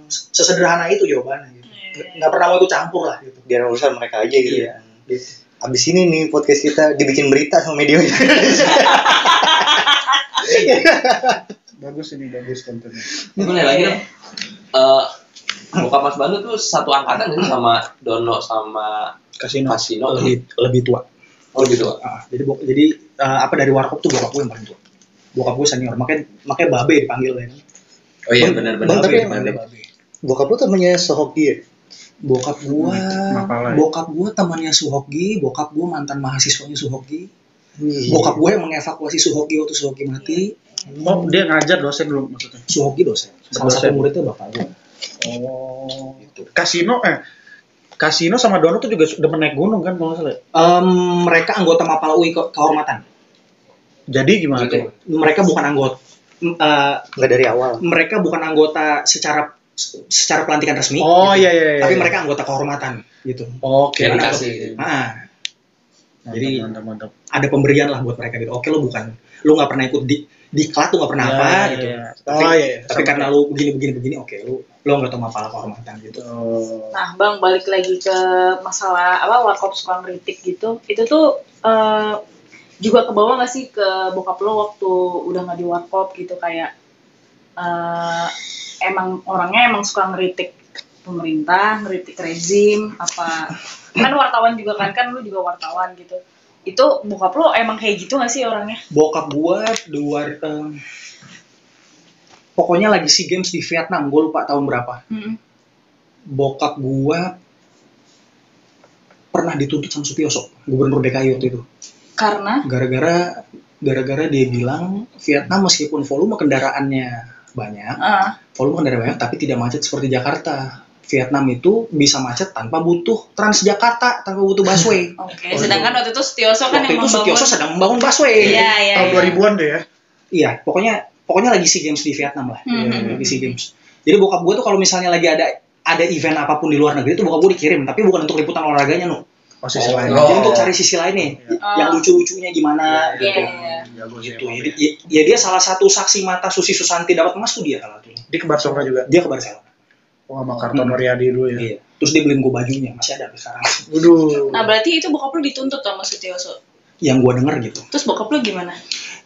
sesederhana itu jawabannya gitu Nggak- nggak pernah mau ikut campur lah gitu biar urusan mereka aja gitu. Iya. gitu. Abis ini nih podcast kita dibikin berita sama media. Bagus ini, bagus kontennya. Nanya lagi dong. Eh, bokap Mas Banu tuh satu angkatan sih sama Dono sama Kasino Kasino? lebih lebih tua Oh gitu. Ah, jadi bok- jadi eh, apa dari warkop tuh bokap gue yang paling tua bokap gue senior makanya makanya babe dipanggil ya Oh iya benar-benar. Bang, tapi Babe, emang- babe, babe. Bokap lu temennya Sohoki ya? bokap gua Mapala ya? bokap gua temannya Suhoki bokap gua mantan mahasiswanya Suhoki Iya. bokap gue yang mengevakuasi Suhoki waktu Suhoki mati Oh, dia ngajar dosen dulu maksudnya. Suhoki dosen salah Dosen. satu muridnya bapak gue Oh. Kasino eh Kasino sama Dono tuh juga sudah menaik gunung kan kalau nggak salah. Em, mereka anggota Mapala UI ke- kehormatan Jadi gimana Gitu. tuh? mereka bukan anggota eh, Nggak dari awal. mereka bukan anggota secara secara pelantikan resmi Oh gitu. iya iya iya. tapi iya. mereka anggota kehormatan gitu Oke. Mantap. dikasih. nah Mantap, Jadi, mantap mantap. ada pemberian lah buat mereka gitu oke lo bukan lo nggak pernah ikut di diklat lo nggak pernah Ya, apa ya, gitu ya. tapi, Oh, iya, iya. tapi karena lo begini begini begini oke lo lo anggota Mapala kehormatan gitu Oh. Nah, Bang, balik lagi ke masalah apa warkop suka ngeritik gitu. Itu tuh eh, juga ke bawah gak sih ke bokap lo waktu udah nggak di warkop gitu kayak eh, emang orangnya emang suka ngeritik pemerintah, ngeritik rezim, apa kan wartawan juga kan kan lu juga wartawan gitu. Itu bokap lo emang kayak gitu gak sih orangnya? bokap gua luar em, pokoknya lagi SEA Games di Vietnam gue lupa tahun berapa. Mm-mm. bokap gua pernah dituntut sama Sutioso gubernur DKI waktu itu. Karena? Gara-gara gara-gara dia bilang Vietnam meskipun volume kendaraannya banyak eh, volume kendaraan banyak tapi tidak macet seperti Jakarta Vietnam itu bisa macet tanpa butuh Transjakarta tanpa butuh busway oke, sedangkan waktu itu Setioso kan waktu yang itu membangun sedang membangun busway Iya, iya. Tahun iya. 2000-an deh ya. Iya, pokoknya pokoknya lagi SEA Games di Vietnam lah. Hmm, Iya, hmm, Lagi SEA Games. Jadi bokap gue tuh kalau misalnya lagi ada ada event apa pun di luar negeri itu bokap gue dikirim, tapi bukan untuk liputan olahraganya no. Posisi Oh, lain. oh. Jadi untuk cari sisi lainnya, Oh. yang lucu-lucunya gimana Iya, gitu. iya. Jago sih Gitu. Jadi ya, ya dia salah satu saksi mata Susi Susanti dapat emas tuh dia salah satunya. Di ke Barcelona juga. Dia ke Barcelona. Oh, sama Karton Riyadi dulu ya. Iya. Terus dia beliin gue bajunya, masih ada sampai sekarang. Waduh. Nah, berarti itu bokap lu dituntut sama Setioso. Yang gue denger gitu. Terus bokap lu gimana?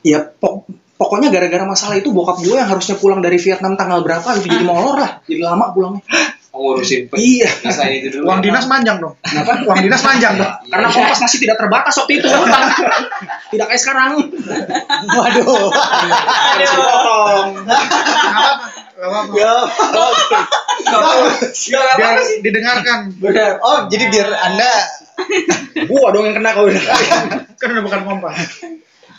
Ya pok- pokoknya gara-gara masalah itu bokap gue yang harusnya pulang dari Vietnam tanggal berapa gitu jadi molor lah, jadi lama pulangnya. Oh, ngurusin Iya. Nah, itu dulu. Uang dinas panjang dong. Kenapa? Uang dinas panjang dong. Karena kompas masih tidak terbatas waktu itu. tidak kayak sekarang. Waduh. Dipotong. Gak apa-apa. Biar didengarkan. Benar. Oh, jadi biar Anda Gua dong yang kena kau Kan udah bukan kompas.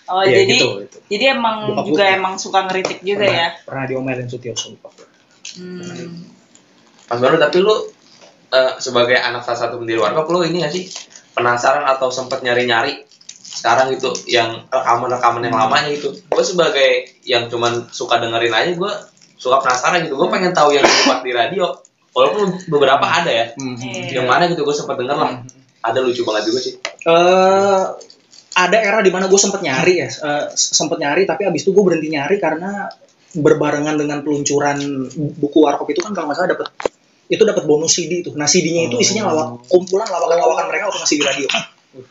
Oh, Iya, jadi gitu, gitu. jadi emang Bokap juga gua. emang suka ngeritik juga pernah, ya. Pernah diomelin Sutioso lupa. Hmm. Mas Baru tapi lu eh, sebagai anak salah satu pendiri warkop lu ini gak sih penasaran atau sempet nyari-nyari sekarang gitu yang rekaman-rekaman yang lamanya itu gue sebagai yang cuman suka dengerin aja gue suka penasaran gitu gue pengen tahu yang dibuat di radio walaupun beberapa ada ya Iya. yang mana gitu gue sempet denger lah ada lucu banget juga sih Eh, ada era di mana gue sempet nyari ya, eh, sempet nyari tapi abis itu gue berhenti nyari karena berbarengan dengan peluncuran buku warkop itu kan kalau nggak salah dapat itu dapat bonus CD itu. Nah CD-nya itu isinya lawak kumpulan lawakan-lawakan mereka waktu masih di radio.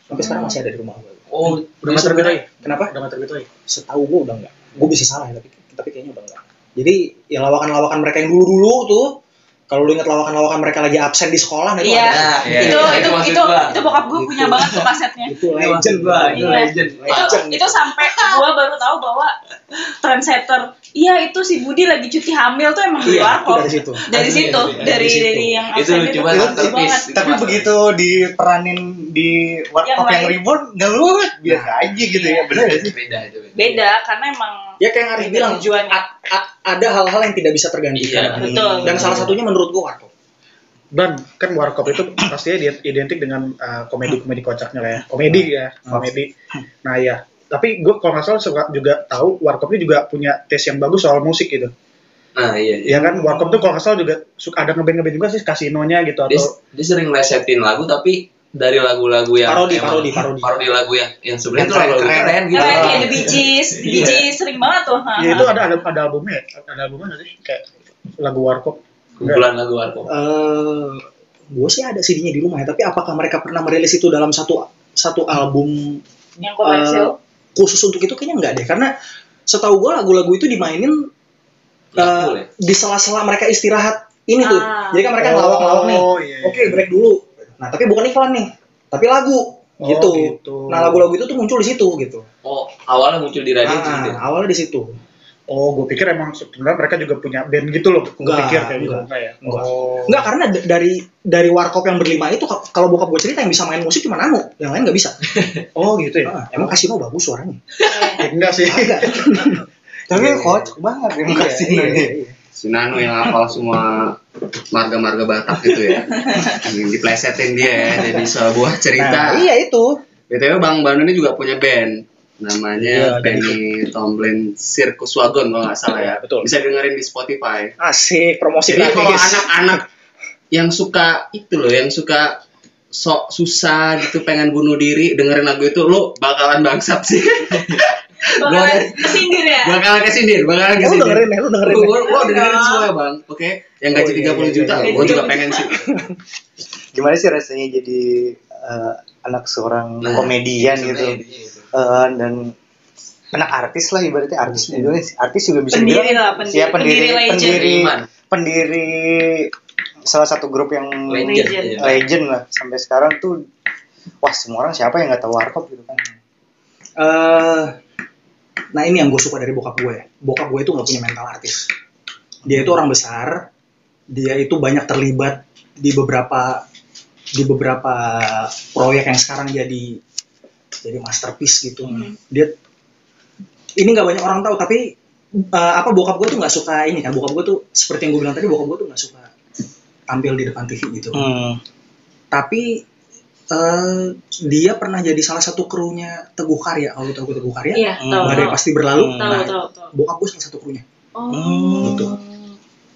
Sampai sekarang masih ada di rumah gue. oh Udah nggak terbit lagi? Kenapa? Udah terbit lagi? Setahu gue udah enggak. Gue bisa salah ya tapi tapi kayaknya udah enggak. Jadi ya lawakan-lawakan mereka yang dulu-dulu tuh Kalau lu inget lawakan-lawakan mereka lagi absen di sekolah, nah itu Iya. ada. Nah, iya, itu iya, itu itu gua. itu bokap gue punya banget tuh kasetnya. Itu legend gua, gua. itu Iya. legend. itu itu sampai gue baru tahu bahwa trendsetter iya itu si Budi lagi cuti hamil tuh emang di Iya, itu warkop dari situ. dari situ Iya, dari dari yang Itu absen lucu itu banget, lucu masterpiece. banget. Itu Tapi begitu diperanin di Yang warkop yang, reborn nggak luwet biasa aja gitu ya. Bener gak sih? Beda itu. beda. beda karena emang Ya kayak yang Arif Beda bilang, ada hal-hal yang tidak bisa tergantikan. Iya, betul. Dan salah satunya menurut gua warkop. Dan kan warkop itu pastinya dia identik dengan uh, komedi-komedi kocaknya lah ya. Komedi ya, komedi. Nah ya, tapi gue kalau nggak salah suka juga tahu warkop ini juga punya taste yang bagus soal musik gitu. Nah, iya. iya. Ya kan warkop tuh kalau nggak salah juga suka ada ngeband ngeband juga sih kasinonya gitu Dia, atau dia sering lesetin lagu tapi dari lagu-lagu yang Parodi, emang- parodi, parodi. lagu yang yang sebenarnya itu Yang lagu keren, keren gitu. Keren, Ah. kayak The Bee Gees, The Bee Iya. Gees sering banget tuh. ya itu ada ada, ada albumnya, ya? ada albumnya sih kayak lagu warkop. Kumpulan lagu warkop. Eh, gue sih ada CD-nya di rumah ya, tapi apakah mereka pernah merilis itu dalam satu satu album yang komersil. eh, khusus untuk itu kayaknya enggak deh karena setahu gue lagu-lagu itu dimainin eh, boleh. di sela-sela mereka istirahat ini tuh Ah. jadi kan mereka ngelawak-ngelawak nih Oh, iya, iya. oke break dulu nah tapi bukan iklan nih tapi lagu Oh, gitu. gitu. nah lagu-lagu itu tuh muncul di situ gitu Oh, awalnya muncul di radio tuh. gitu. ah, awalnya di situ Oh, gue pikir emang sebenarnya mereka juga punya band gitu loh. Gue pikir kayak gitu enggak. enggak ya. Enggak. Oh. Enggak karena d- dari dari warkop yang berlima itu ka- kalau bokap gue cerita yang bisa main musik cuma Nano, yang lain nggak bisa. Oh, gitu ya. Ah, emang kasino bagus suaranya. Ya, enggak sih. Tapi Iya, iya. kocak banget yang Iya, kasih iya, ini. iya. Si Nano yang hafal semua marga-marga Batak itu ya. Yang diplesetin dia ya jadi sebuah cerita. Nah, iya itu. BTW Bang Banu ini juga punya band. Namanya Iya, Penny Tomlin Circus Wagon kalau nggak salah ya. Betul. Bisa dengerin di Spotify. Asik promosi Jadi kalau anak-anak yang suka itu loh, yang suka sok susah gitu pengen bunuh diri dengerin lagu itu lo bakalan bangsat sih Bakalan kesindir ya. bakalan kesindir bakalan lu kesindir dengerin ya, lu dengerin. Gue ya. gue dengerin semua ya bang, oke? Yang gaji Oh, iya, 30 iya, juta, iya, gue iya. juga pengen sih. Gimana sih rasanya jadi eh, anak seorang Nah, komedian itu gitu sebenarnya Eh, dan anak artis lah ibaratnya artis juga sih. artis juga bisa Pendiri lah, pendiri- Iya, pendiri pendiri legend. pendiri pendiri salah satu grup yang Legend. Legend. iya. legend lah sampai sekarang tuh wah semua orang siapa yang nggak tahu warkop gitu kan Eh, nah ini yang gue suka dari bokap gue. Bokap gue itu nggak punya mental artis. Dia itu orang besar. Dia itu banyak terlibat di beberapa di beberapa proyek yang sekarang jadi jadi masterpiece gitu. Hmm. Dia ini nggak banyak orang tahu tapi eh, apa bokap gue tuh nggak suka ini kan. Bokap gue tuh seperti yang gue bilang tadi bokap gue tuh nggak suka tampil di depan TV gitu tapi eh, dia pernah jadi salah satu krunya Teguh Karya kalau tahu Teguh Karya Iya, Hmm. tahu. badai tahu. pasti berlalu Hmm. Tahu, nah, tahu, tahu. bokap gue salah satu krunya Oh. Gitu.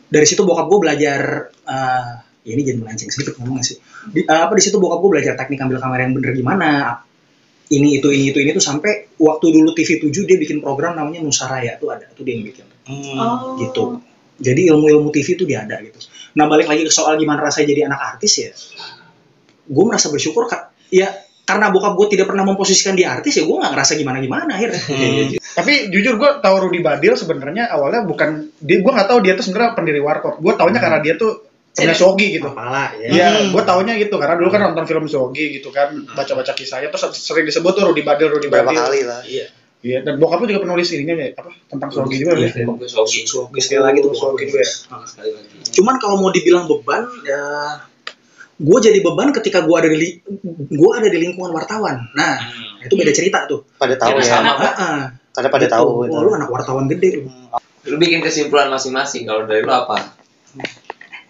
dari situ bokap gue belajar eh, ya ini jadi melenceng sedikit ngomongnya sih di, apa di situ bokap gue belajar teknik ambil kamera yang bener gimana ini itu ini itu ini tuh sampai waktu dulu TV 7 dia bikin program namanya Nusaraya tuh ada tuh dia yang bikin. Oh. gitu. Jadi ilmu-ilmu TV itu dia ada gitu. Nah balik lagi ke soal gimana rasanya jadi anak artis ya. Gue merasa bersyukur Kak. ya karena bokap gue tidak pernah memposisikan dia artis ya gue nggak ngerasa gimana gimana akhirnya Tapi jujur gue tahu Rudy Badil sebenarnya awalnya bukan dia gue nggak tahu dia tuh sebenarnya pendiri warkop. Gue taunya karena dia tuh punya Sogi gitu. kepala ya Iya, gue taunya gitu karena dulu kan nonton film Sogi gitu kan, baca-baca kisahnya terus sering disebut tuh Rudy Badil, Rudy berapa Badil. kali lah iya Iya, dan bokapnya juga penulis ininya ya, apa tentang Sogi juga ya. Gue sogi. Sogi sekali lagi tuh Sogi ya. Lagi. cuman kalau mau dibilang beban ya gue jadi beban ketika gue ada di gue ada di lingkungan wartawan nah itu beda cerita tuh pada tahu Ya, ya sama. Ah. pada pada tahu Wah, gitu. lu anak wartawan gede lu Lu bikin kesimpulan masing-masing. Kalau dari lu apa?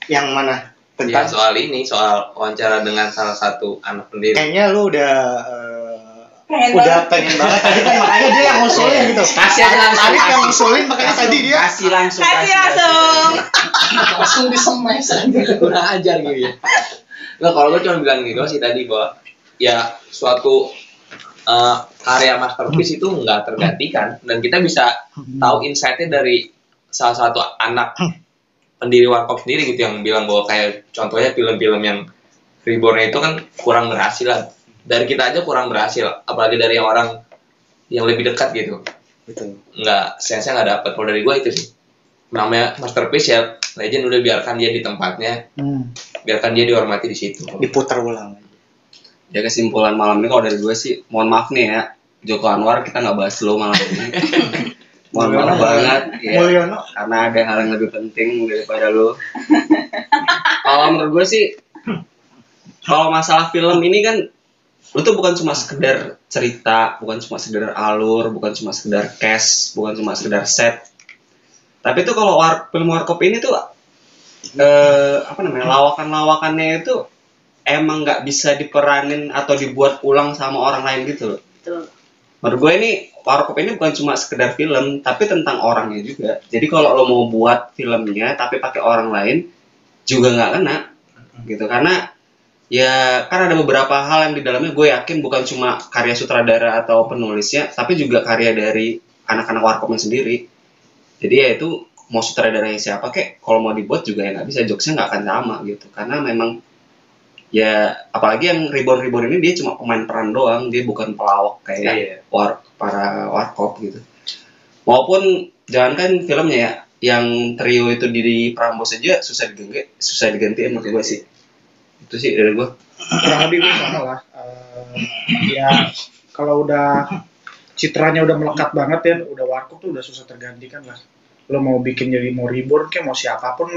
Yang mana Ya, tentang soal ini, soal wawancara dengan salah satu anak pendiri. kayaknya lu udah eh, Pengen udah banget. pengen banget tadi kan makanya dia yang ngusulin gitu Kasih aja langsung, Arif yang kasih. ngusulin makanya tadi dia kasih langsung Kasih langsung. langsung disemes kurang ajar gitu ya. Nggak, kalau gue cuma bilang gitu sih tadi bahwa ya suatu eh, karya masterpiece itu nggak tergantikan dan kita bisa tahu insight-nya dari salah satu anak pendiri warkop sendiri gitu yang bilang bahwa kayak contohnya film-film yang reborn itu kan kurang berhasil lah. Dari kita aja kurang berhasil apalagi dari yang orang yang lebih dekat gitu. Betul. nggak sense nggak dapet. Kalau dari gue itu sih. Namanya masterpiece ya legend udah biarkan dia di tempatnya. Hmm. biarkan dia dihormati di situ. Diputar ulang. Ya kesimpulan malam ini kalau dari gue sih, mohon maaf nih ya, Joko Anwar kita nggak bahas dulu malam ini. mohon maaf banget, ya, Mulyono karena ada hal yang lebih penting daripada lu. kalau menurut gue sih, kalau masalah film ini kan, lu tuh bukan cuma sekedar cerita, bukan cuma sekedar alur, bukan cuma sekedar cast, bukan cuma sekedar set. Tapi tuh kalau war, film warkop ini tuh, eh, apa namanya, lawakan-lawakannya itu emang nggak bisa diperanin atau dibuat ulang sama orang lain gitu loh. Betul. Menurut gue ini Warkop ini bukan cuma sekedar film, tapi tentang orangnya juga. Jadi kalau lo mau buat filmnya tapi pakai orang lain juga nggak kena, gitu. Karena ya kan ada beberapa hal yang di dalamnya gue yakin bukan cuma karya sutradara atau penulisnya, tapi juga karya dari anak-anak Warkopnya sendiri. Jadi ya itu mau sutradaranya siapa kek, kalau mau dibuat juga ya nggak bisa, jokesnya nggak akan sama gitu. Karena memang ya apalagi yang reborn reborn ini dia cuma pemain peran doang dia bukan pelawak kayak Iya. war para warkop gitu. Maupun jangankan filmnya ya yang trio itu di Prambos aja susah diganti susah digantiin menurut gue sih. Itu sih dari gue kurang lebih gue sama lah Eh, ya kalau udah citranya udah melekat banget ya udah warkop tuh udah susah tergantikan lah. Lo mau bikin jadi mau reborn kayak mau siapa pun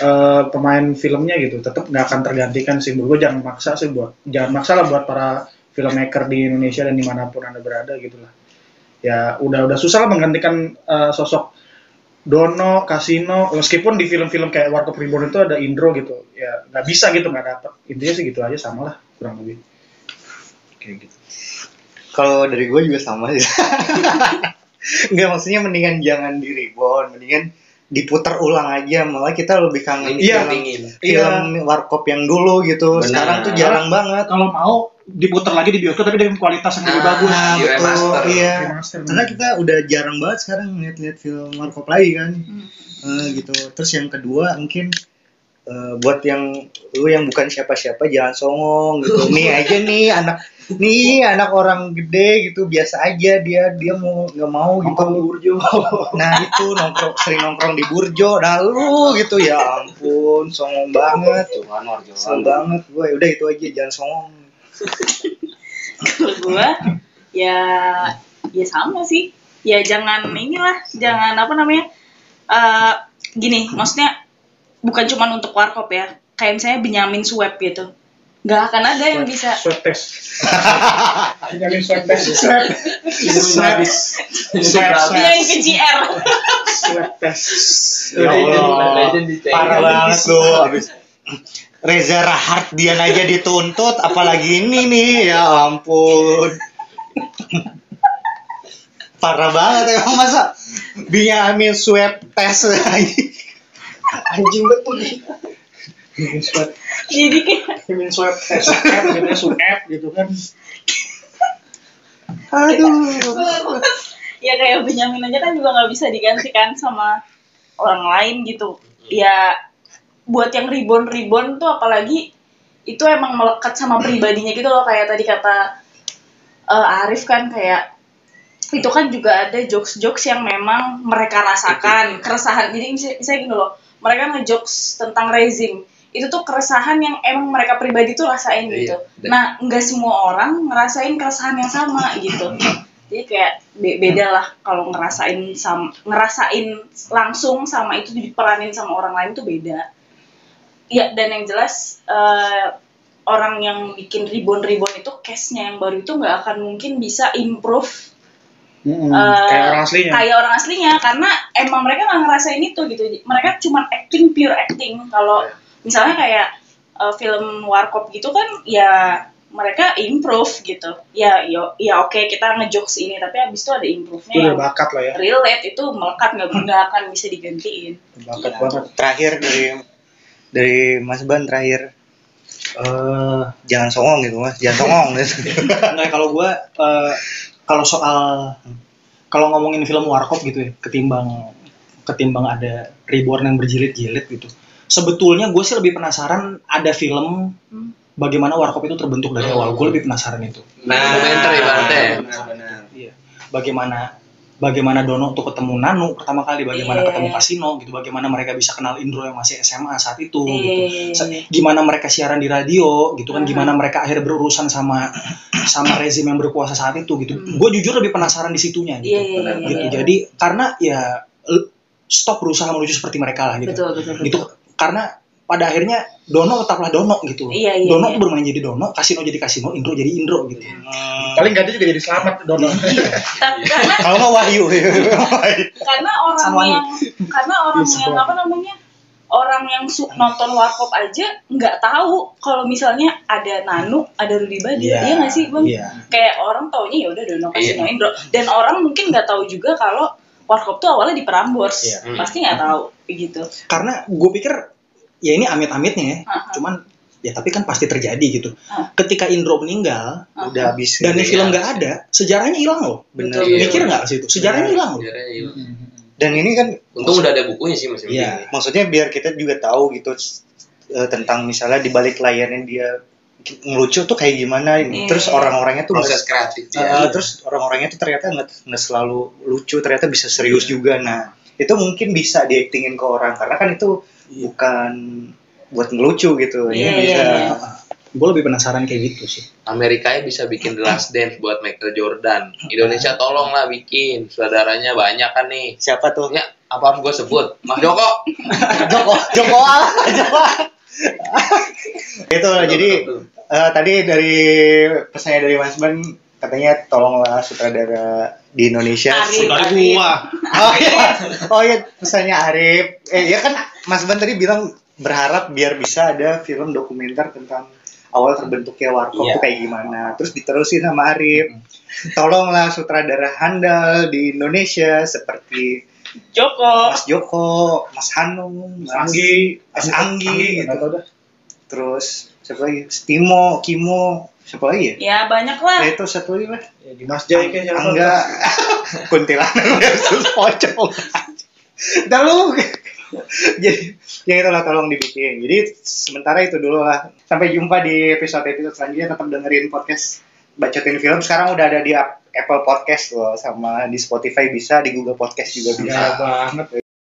eh, pemain filmnya gitu tetap nggak akan tergantikan sih gue jangan maksa sih buat jangan maksa lah buat para filmmaker di Indonesia dan di mana pun anda berada gitu lah ya udah udah susah lah menggantikan eh, sosok Dono, Kasino, meskipun di film-film kayak Warkop Reborn itu ada Indro gitu, ya nggak bisa gitu nggak dapet. Intinya sih gitu aja sama lah kurang lebih. Kayak gitu. kalau dari gue juga sama sih Enggak maksudnya mendingan jangan di reborn mendingan diputar ulang aja malah kita lebih kangen Iya. film, dingin film warkop yang dulu gitu Benar. sekarang tuh jarang banget Kalau mau diputar lagi di bioskop tapi dengan kualitas yang lebih Ah, bagus. Nah, di betul, remaster. iya Remaster. karena kita udah jarang banget sekarang lihat-lihat film warkop lagi kan Hmm. Eh, gitu terus yang kedua mungkin eh, buat yang lu yang bukan siapa-siapa jangan songong gitu nih aja nih anak nih anak orang gede gitu biasa aja dia dia mau nggak mau gitu nah itu nongkrong sering nongkrong di burjo dah lu gitu ya ampun songong banget songong banget gue udah itu aja jangan songong Kalau gue ya ya sama sih. Ya jangan inilah, jangan apa namanya? eh gini, maksudnya bukan cuma untuk warkop ya. Kayak misalnya Benyamin Sueb gitu. Nggak akan ada yang bisa swab test. Benjamin swab test. Swab. Swab. Swab. Benyamin ke GR. Swab test. Ya Allah. parah banget lu abis Reza Rahardian aja dituntut apalagi ini nih ya ampun parah banget emang masa Benyamin swab test lagi anjing betul swab. Jadi kayak swab test. Swab gitu ya, swab gitu kan. aduh ya kayak Benyamin aja kan juga nggak bisa digantikan sama orang lain gitu. Ya buat yang ribon-ribon tuh apalagi itu emang melekat sama pribadinya gitu loh kayak tadi kata eh, Arif kan kayak itu kan juga ada jokes-jokes yang memang mereka rasakan keresahan jadi misalnya, misalnya gini loh mereka ngejokes tentang rezim itu tuh keresahan yang emang mereka pribadi tuh rasain gitu Iya. nah nggak semua orang ngerasain keresahan yang sama gitu jadi kayak be- beda lah kalau ngerasain sam ngerasain langsung sama itu diperanin sama orang lain tuh beda ya dan yang jelas eh, orang yang bikin ribon-ribon itu case-nya yang baru itu nggak akan mungkin bisa improve Mm-mm. Eh, Kayak orang aslinya. kayak orang aslinya karena emang mereka nggak ngerasain itu gitu mereka cuma acting pure acting kalau misalnya kayak eh, film warkop gitu kan ya mereka improve gitu. Ya yo, ya oke kita ngejokes ini tapi abis itu ada improve-nya Itu yang bakat lah ya. relate itu melekat nggak nggak akan bisa digantiin. Bakat banget. terakhir dari dari Mas Ban terakhir. Eh, jangan songong gitu mas. Jangan songong gitu. Nggak, kalau gue eh, kalau soal kalau ngomongin film warkop gitu ya ketimbang ketimbang ada reborn yang berjilid-jilid gitu sebetulnya gue sih lebih penasaran ada film Hmm. bagaimana warkop itu terbentuk dari awal gue lebih penasaran itu Nah, dokumenter ibaratnya ya. benar-benar. Iya. bagaimana bagaimana Dono tuh ketemu Nanu pertama kali, bagaimana Iya. ketemu Kasino gitu, bagaimana mereka bisa kenal Indro yang masih SMA saat itu Iya, gitu. iya, iya. Sa- Gimana mereka siaran di radio gitu kan, gimana mereka akhirnya berurusan sama sama rezim yang berkuasa saat itu gitu. Hmm. Gue jujur lebih penasaran di situnya gitu. Iya, iya, iya, gitu. iya. Jadi karena ya stop berusaha menuju seperti mereka lah gitu. betul betul betul. Gitu karena pada akhirnya Dono tetaplah Dono gitu. Iya, iya, Dono iya. tuh bermain jadi Dono, Kasino jadi Kasino, Indro jadi Indro gitu. Paling ganti juga jadi selamat Dono. Tapi karena Kalau nggak Wahyu. Karena orang Sanwani. yang karena orang Iya, yang Sanwani. apa namanya orang yang su- nonton warkop aja nggak tahu kalau misalnya ada Nanu ada Rudy Badir Iya, iya nggak sih bang iya. kayak orang taunya ya udah Dono Kasino Iya. Indro dan orang mungkin nggak tahu juga kalau warkop tuh awalnya di Prambors Iya. pasti nggak tahu begitu Karena gue pikir ya ini amit-amitnya ya. Aha. Cuman ya tapi kan pasti terjadi gitu. Ah. Ketika Indro meninggal Udah habis. dan di film ya. nggak ada, sejarahnya hilang loh. Bener. Betul. Mikir nggak sih itu? Sejarahnya hilang loh. Sejarahnya hilang. Dan ini kan Untung udah ada bukunya sih masih Iya. maksudnya biar kita juga tahu gitu eh, tentang misalnya di balik layarnya dia ngelucu tuh kayak gimana Iya. terus orang-orangnya tuh proses nggak- kreatif eh, dia. terus orang-orangnya tuh ternyata nggak nggak selalu lucu ternyata bisa serius juga nah itu mungkin bisa diaktingin ke orang karena kan itu bukan buat ngelucu gitu Iya, ini iya, bisa iya. Gue lebih penasaran kayak gitu sih. Amerika bisa bikin The Last Dance buat Michael Jordan. Indonesia tolonglah bikin. Saudaranya banyak kan nih. siapa tuh Ya, apa harus gue sebut? Mas Joko. Joko Joko Allah Joko itu jadi eh, tadi dari pesannya dari Mas Ben katanya tolonglah sutradara di Indonesia Arif, Arif. gua. Oh iya, oh iya pesannya Arif. Eh ya kan Mas Ben tadi bilang berharap biar bisa ada film dokumenter tentang awal terbentuknya warkop tuh kayak gimana. Terus diterusin sama Arif. Tolonglah sutradara handal di Indonesia seperti Joko Mas Joko, Mas Hanung, Mas Anggi, Mas Anggi, nggak gitu. dah. Terus siapa lagi? Timo, Kimo, siapa lagi ya? ya banyak lah Ya itu satu lagi lah. Ya, di Mas Jai kayaknya? Angga kuntilanak versus pocong Udah lu jadi ya itulah tolong dibikin jadi sementara itu dulu lah sampai jumpa di episode episode selanjutnya tetap dengerin podcast bacotin film sekarang udah ada di Apple Podcast loh sama di Spotify bisa di Google Podcast juga bisa Ya banget.